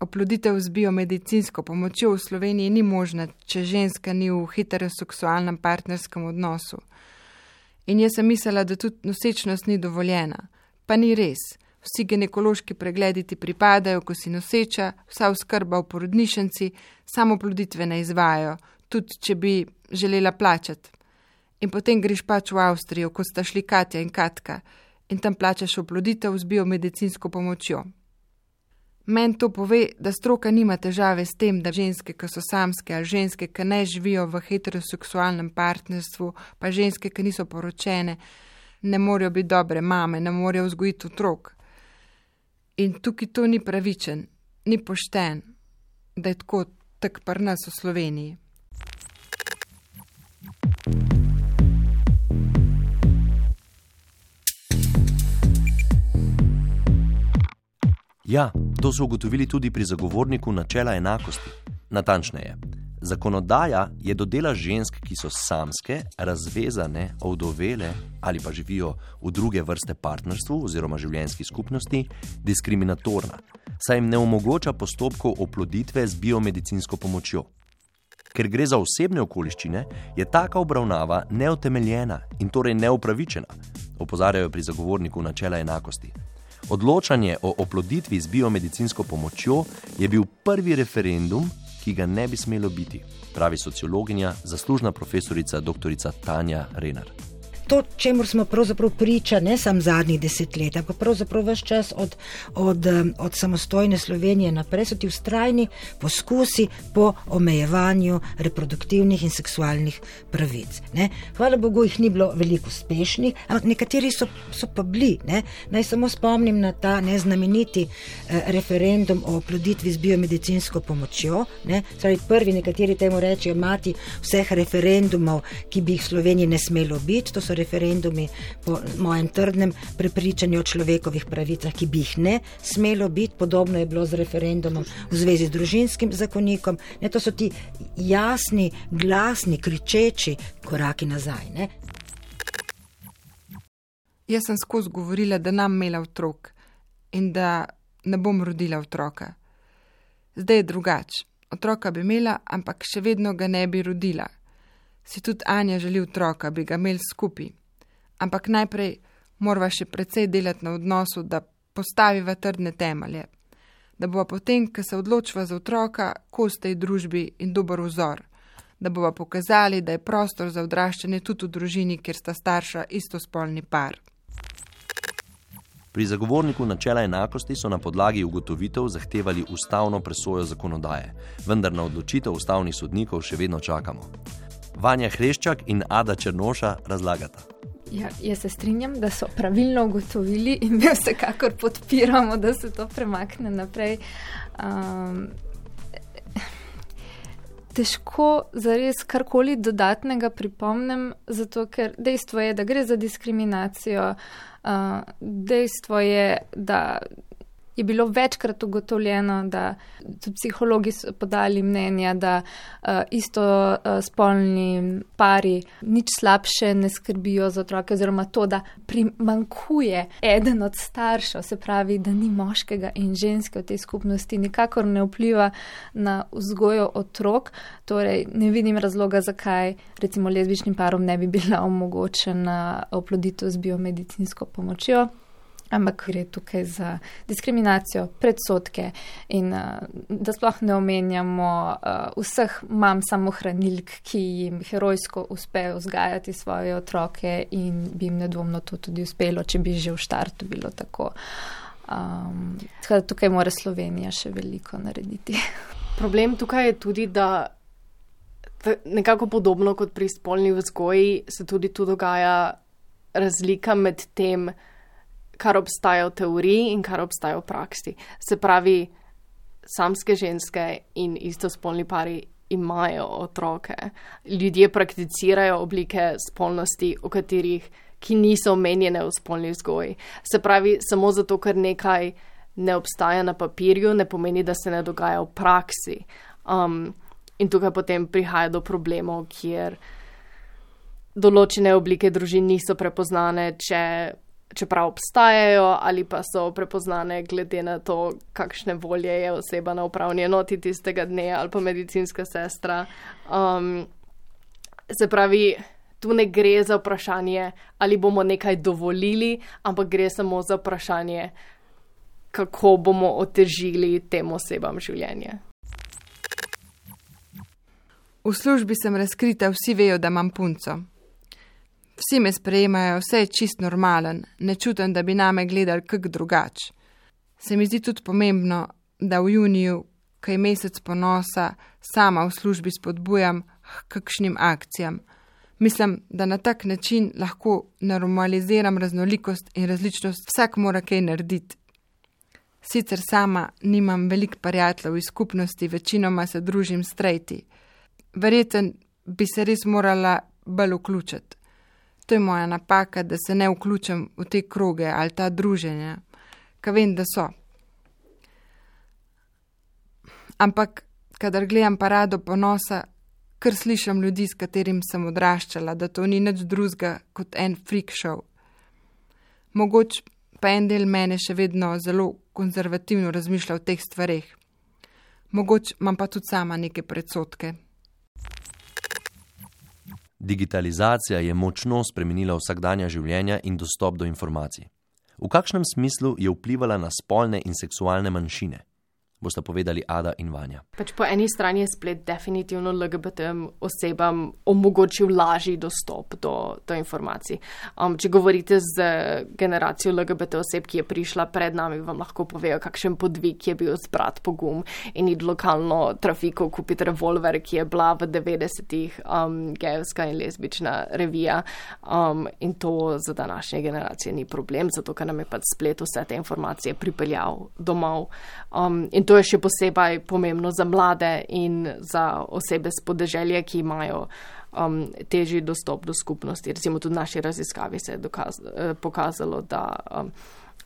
Oploditev z biomedicinsko pomočjo v Sloveniji ni možna, če ženska ni v heteroseksualnem partnerskem odnosu. In jaz sem mislila, da tudi nosečnost ni dovoljena. Pa ni res. Vsi ginekološki pregledi ti pripadajo, ko si noseča, vsa oskrba v porodnišnici, samo ploditve ne izvajo, tudi če bi želela plačati. In potem greš pač v Avstrijo, ko sta šli Katja in Katka, in tam plačaš oploditev z biomedicinsko pomočjo. Meni to pove, da stroka nima težave s tem, da ženske, ki so samske ali ženske, ki ne živijo v heteroseksualnem partnerstvu, pa ženske, ki niso poročene, ne morejo biti dobre mame, ne morejo vzgojiti otrok. In tukaj to ni pravičen, ni pošten, da je tako tak pri nas v Sloveniji. Ja, to so ugotovili tudi pri zagovorniku načela enakosti. Natančneje, zakonodaja je do dela žensk, ki so samske, razvezane, ovdovele ali pa živijo v druge vrste partnerstvu oziroma življenjski skupnosti, diskriminatorna, saj jim ne omogoča postopkov oploditve z biomedicinsko pomočjo. Ker gre za osebne okoliščine, je taka obravnava neutemeljena in torej neupravičena, opozarjajo pri zagovorniku načela enakosti. Odločanje o oploditvi z biomedicinsko pomočjo je bil prvi referendum, ki ga ne bi smelo biti, pravi sociologinja, zaslužna profesorica dr. Tanja Renar to, čemu smo pravzaprav priča, ne samo zadnjih desetletij, ampak pravzaprav vse čas od, od, od samostojne Slovenije naprej, so ti ustrajni poskusi po omejevanju reproduktivnih in seksualnih pravic. Ne. Hvala Bogu, jih ni bilo veliko uspešnih, ampak nekateri so, so pa bili. Ne. Naj samo spomnim na ta neznameniti eh, referendum o oploditvi z biomedicinsko pomočjo. Pravi, prvi, nekateri temu rečejo, mati vseh referendumov, ki bi jih v Sloveniji ne smelo biti referendumi po mojem trdnem prepričanju o človekovih pravicah, ki bi jih ne smelo biti. Podobno je bilo z referendumom v zvezi z družinskim zakonikom. Ne, to so ti jasni, glasni, kričeči koraki nazaj. Ne. Jaz sem skozi govorila, da nam imela otrok in da ne bom rodila otroka. Zdaj je drugače. Otroka bi imela, ampak še vedno ga ne bi rodila. Si tudi Anja želi otroka, bi ga imeli skupaj. Ampak najprej morava še precej delati na odnosu, da postaviva trdne temelje. Da bova potem, ko se odločiva za otroka, kos tej družbi in dober vzor. Da bova pokazali, da je prostor za odraščanje tudi v družini, kjer sta starša istospolni par. Pri zagovorniku načela enakosti so na podlagi ugotovitev zahtevali ustavno presojo zakonodaje, vendar na odločitev ustavnih sodnikov še vedno čakamo. Vanja Hreščak in Ada Črnoša razlagata. Ja, jaz se strinjam, da so pravilno ugotovili in mi vsekakor podpiramo, da se to premakne naprej. Um, težko zares karkoli dodatnega pripomnem, zato ker dejstvo je, da gre za diskriminacijo. Uh, dejstvo je, da je bilo večkrat ugotovljeno, da tudi psihologi so podali mnenja, da uh, isto uh, spolni pari nič slabše ne skrbijo za otroke, oziroma to, da primankuje eden od staršev, se pravi, da ni moškega in ženske v tej skupnosti, nikakor ne vpliva na vzgojo otrok. Torej, ne vidim razloga, zakaj recimo lezbičnim parom ne bi bila omogočena oploditev z biomedicinsko pomočjo ampak gre tukaj za diskriminacijo, predsotke in uh, da sploh ne omenjamo uh, vseh mam samohranilk, ki jim herojsko uspejo vzgajati svoje otroke in bi jim nedvomno to tudi uspelo, če bi že v štartu bilo tako. Um, tako da tukaj mora Slovenija še veliko narediti. Problem tukaj je tudi, da nekako podobno kot pri spolni vzgoji se tudi tu dogaja razlika med tem, kar obstaja v teoriji in kar obstaja v praksi. Se pravi, samske ženske in istospolni pari imajo otroke. Ljudje prakticirajo oblike spolnosti, v katerih, ki niso omenjene v spolni vzgoji. Se pravi, samo zato, ker nekaj ne obstaja na papirju, ne pomeni, da se ne dogaja v praksi. Um, in tukaj potem prihaja do problemov, kjer določene oblike družin niso prepoznane, če čeprav obstajajo, ali pa so prepoznane glede na to, kakšne volje je oseba na upravni enoti tistega dne ali pa medicinska sestra. Um, se pravi, tu ne gre za vprašanje, ali bomo nekaj dovolili, ampak gre samo za vprašanje, kako bomo otežili tem osebam življenje. V službi sem razkrita, vsi vejo, da imam punco. Vsi me sprejemajo, vse je čist normalen, ne čutim, da bi name gledali kak drugač. Se mi zdi tudi pomembno, da v juniju, ko je mesec ponosa, sama v službi spodbujam k kakšnim akcijam. Mislim, da na tak način lahko normaliziram raznolikost in različnost, vsak mora kaj narediti. Sicer sama nimam veliko prijateljev iz skupnosti, večinoma se družim s treti. Verjeten bi se res morala bolj vključiti. To je moja napaka, da se ne vključim v te kroge ali ta druženja, ki vem, da so. Ampak, kadar gledam parado ponosa, kar slišim ljudi, s katerim sem odraščala, da to ni nič drugega kot en freak show. Mogoče pa en del mene še vedno zelo konzervativno razmišlja o teh stvareh. Mogoče imam pa tudi sama neke predsotke. Digitalizacija je močno spremenila vsakdanja življenja in dostop do informacij. V kakšnem smislu je vplivala na spolne in seksualne manjšine? Boste povedali Ada in Vanja. Pač po eni strani je splet definitivno LGBT osebam omogočil lažji dostop do, do informacij. Um, če govorite z generacijo LGBT oseb, ki je prišla pred nami, vam lahko povejo, kakšen podvig je bil zbrat pogum in id lokalno trafiko kupiti revolver, ki je bila v 90-ih um, gejska in lesbična revija. Um, in to za današnje generacije ni problem, zato ker nam je pač splet vse te informacije pripeljal domov. Um, in to je še posebej pomembno za mlade in za osebe z podeželja, ki imajo um, težji dostop do skupnosti. Recimo tudi v naši raziskavi se je dokaz, eh, pokazalo, da um,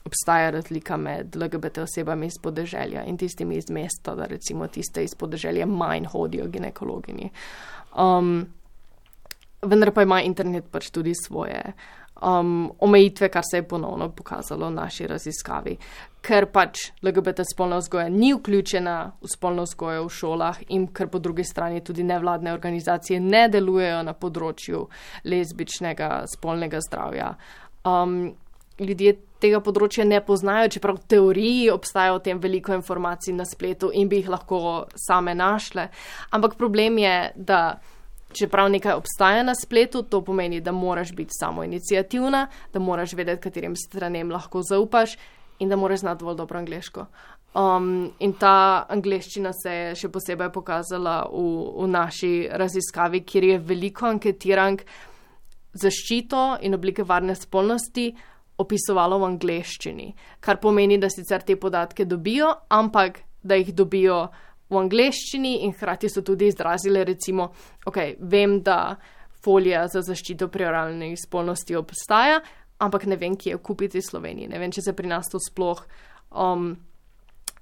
obstaja razlika med LGBT osebami iz podeželja in tistimi iz mesta, da recimo tiste iz podeželja manj hodijo ginekologinji. Um, vendar pa ima internet pač tudi svoje um, omejitve, kar se je ponovno pokazalo v naši raziskavi. Ker pač LGBT spolna vzgoja ni vključena v spolno vzgojo v šolah in ker po drugi strani tudi nevladne organizacije ne delujejo na področju lezbičnega spolnega zdravja. Um, ljudje tega področja ne poznajo, čeprav v teoriji obstaja o tem veliko informacij na spletu in bi jih lahko same našle. Ampak problem je, da čeprav nekaj obstaja na spletu, to pomeni, da moraš biti samo inicijativna, da moraš vedeti, katerim stranem lahko zaupaš in da moraš znati dovolj dobro angliško. Um, in ta angliščina se je še posebej pokazala v, v naši raziskavi, kjer je veliko anketirank zaščito in oblike varne spolnosti opisovalo v angliščini, kar pomeni, da sicer te podatke dobijo, ampak da jih dobijo v angleščini in hkrati so tudi izrazile, recimo, ok, vem, da folija za zaščito pri oralni spolnosti obstaja, ampak ne vem, kje jo kupiti v Sloveniji. Ne vem, če se pri nas to sploh um,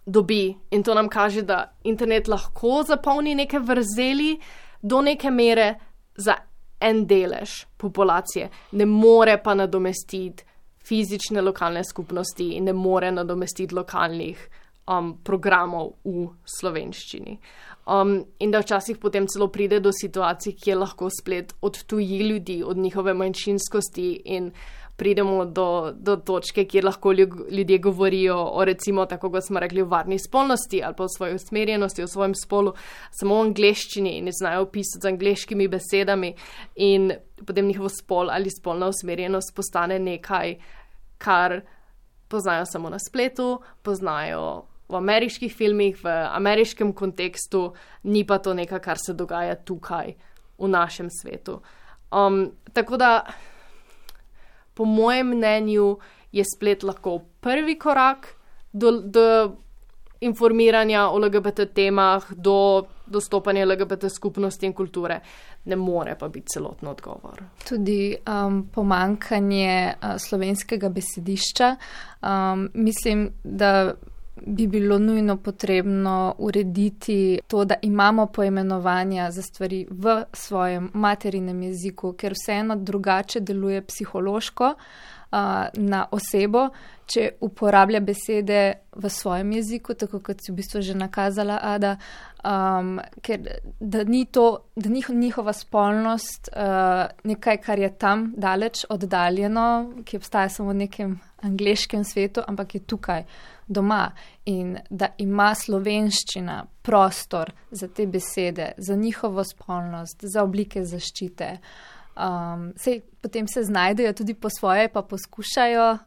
dobi. In to nam kaže, da internet lahko zapolni neke vrzeli do neke mere za en delež populacije, ne more pa nadomestiti fizične lokalne skupnosti in ne more nadomestiti lokalnih um, programov v slovenščini. Um, in da včasih potem celo pride do situacij, kjer lahko splet odtuji ljudi od njihove manjšinskosti in pridemo do, do točke, kjer lahko ljudje govorijo o, recimo, tako kot smo rekli, varni spolnosti ali pa o svoji usmerjenosti, o svojem spolu, samo v angleščini in ne znajo pisati z angliškimi besedami, in potem njihov spol ali spolna usmerjenost postane nekaj, kar poznajo samo na spletu, poznajo v ameriških filmih, v ameriškem kontekstu, ni pa to nekaj, kar se dogaja tukaj, v našem svetu. Um, tako da, po mojem mnenju, je splet lahko prvi korak do, do informiranja o LGBT temah, do dostopanja LGBT skupnosti in kulture. Ne more pa biti celotno odgovor. Tudi um, pomankanje uh, slovenskega besedišča. Um, mislim, da bi bilo nujno potrebno urediti to, da imamo poimenovanja za stvari v svojem materinem jeziku, ker vseeno drugače deluje psihološko uh, na osebo, če uporablja besede v svojem jeziku, tako kot si v bistvu že nakazala, Ada, um, ker da ni to, da ni njihova spolnost uh, nekaj, kar je tam daleč oddaljeno, ki obstaja samo v nekem angliškem svetu, ampak je tukaj doma in da ima slovenščina prostor za te besede, za njihovo spolnost, za oblike zaščite. Um, sej, potem se znajdejo tudi po svoje, pa poskušajo uh,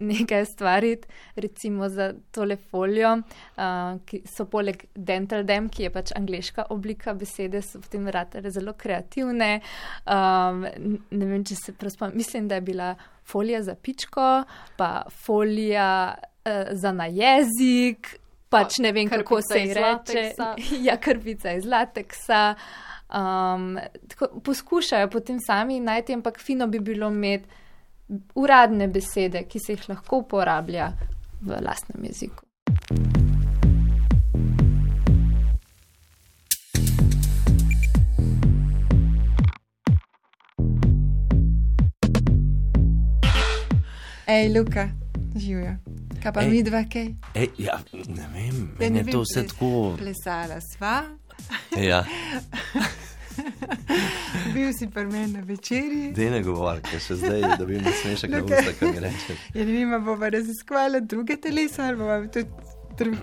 nekaj stvariti, recimo za tole folijo, uh, ki so poleg dental dem, ki je pač angliška oblika besede, so potem ratele zelo kreativne. Um, ne vem, če se prav mislim, da je bila folija za pičko, pa folija uh, za na jezik, pač ne vem, kako se ji reče. Ja, krpica iz lateksa. Um, tako, poskušajo potem sami najti, ampak fino bi bilo imeti uradne besede, ki se jih lahko uporablja v lastnem jeziku. Ej, Luka, živijo. Kaj pa mi dva, kaj? Ej, ja, ne vem, meni je to vse tako. Plesala sva. Ja. Bil si pri meni na večerji. Dej ne govori, ker še zdaj dobim smešek na usta, kaj mi reče. Ja, ne vem, bomo raziskovali druge telesa ali bomo tudi drug,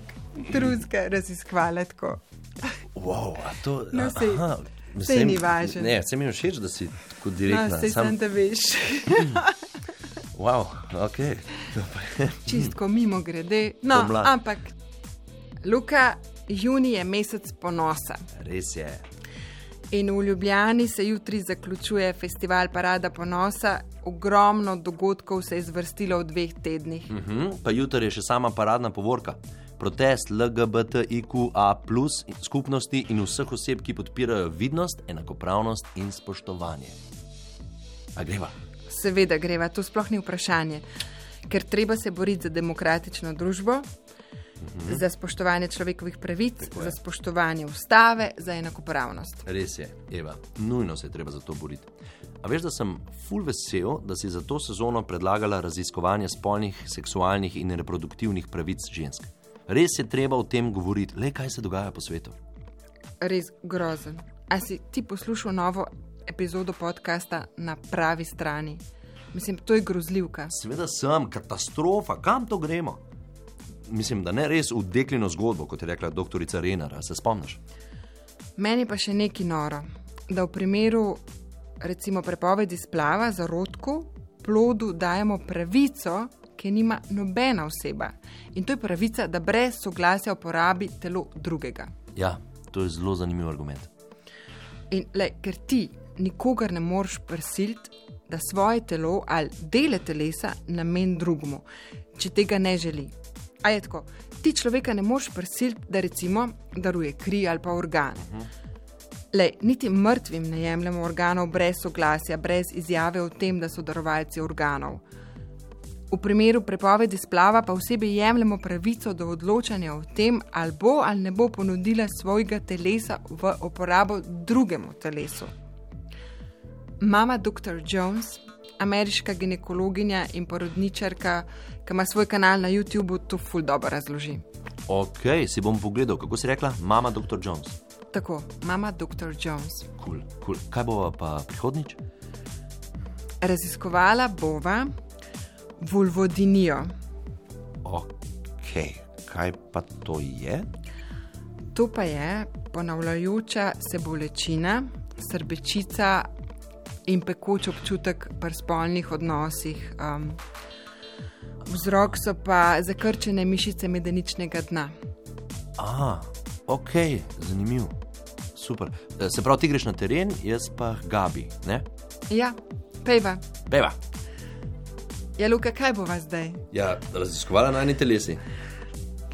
drugega raziskovali tako. Wow, a to No, sej- aha, vsem- ni važno. Ne, se mi je všeč, da si tako No, direktna. sej sem, da veš. Wow, ok. Čistko mimo grede. No, Pomlad. ampak, Luka, juni je mesec ponosa. Res je. In v Ljubljani se jutri zaključuje festival Parada ponosa. Ogromno dogodkov se je zvrstilo v dveh tednih. Mhm, pa jutri je še sama paradna povorka. protest LGBTIQA skupnosti in vseh oseb, ki podpirajo vidnost, enakopravnost in spoštovanje. A greva? Seveda greva, to sploh ni vprašanje, ker treba se boriti za demokratično družbo. Mhm. Za spoštovanje človekovih pravic, za spoštovanje ustave, za enakopravnost. Res je, Eva, nujno se je treba za to boriti. A veš, da sem full vesel, da si za to sezono predlagala raziskovanje spolnih, seksualnih in reproduktivnih pravic žensk. Res je treba o tem govoriti, le kaj se dogaja po svetu. Res grozen. A si ti poslušal novo epizodo podcasta na pravi strani? Mislim, to je grozljivka. Seveda sem, katastrofa, kam to gremo? Mislim, da ne res v deklino zgodbo, kot je rekla doktorica Renara, se spomniš? Meni pa še neki noro, da v primeru recimo prepovedi splava za rodku, plodu dajemo pravico, ki nima nobena oseba. In to je pravica, da brez soglasja uporabi telo drugega. Ja, to je zelo zanimiv argument. In le, ker ti nikogar ne moreš prisiliti, da svoje telo ali dele telesa namen drugemu, če tega ne želi. A je tako, ti človeka ne moreš prisiliti, da recimo daruje kri ali pa organ. Uh -huh. Le, niti mrtvim ne jemljemo organov brez soglasja, brez izjave o tem, da so darovalci organov. V primeru prepovedi splava pa osebi jemljemo pravico do odločanja o tem, ali bo ali ne bo ponudila svojega telesa v uporabo drugemu telesu. Mama dr. Jones, ameriška ginekologinja in porodničarka, ki ima svoj kanal na YouTubu, to ful dobro razloži. Ok, si bom pogledal, kako si rekla, mama dr. Jones. Tako, mama dr. Jones. Cool, cool. Kaj bova pa prihodnič? Raziskovala bova vulvodinijo. Ok, kaj pa to je? To pa je ponavljajoča se bolečina, srbečica in pekoč občutek pri spolnih odnosih. Um, vzrok so pa zakrčene mišice medeničnega dna. Ah, ok, zanimivo super. Eh, se pravi, ti greš na teren, jaz pa Gabi. Ne? Ja, peva. Peva. Ja, Luka, kaj bo vas zdaj? Ja, raziskovala na eni telesi.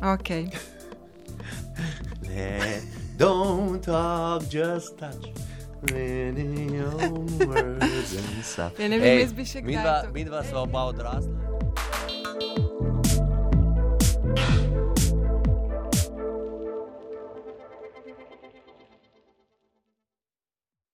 Ok. ne, don't talk, just touch. Ja, ne vem, jaz bi še kaj. Mi dva sva oba odrasla.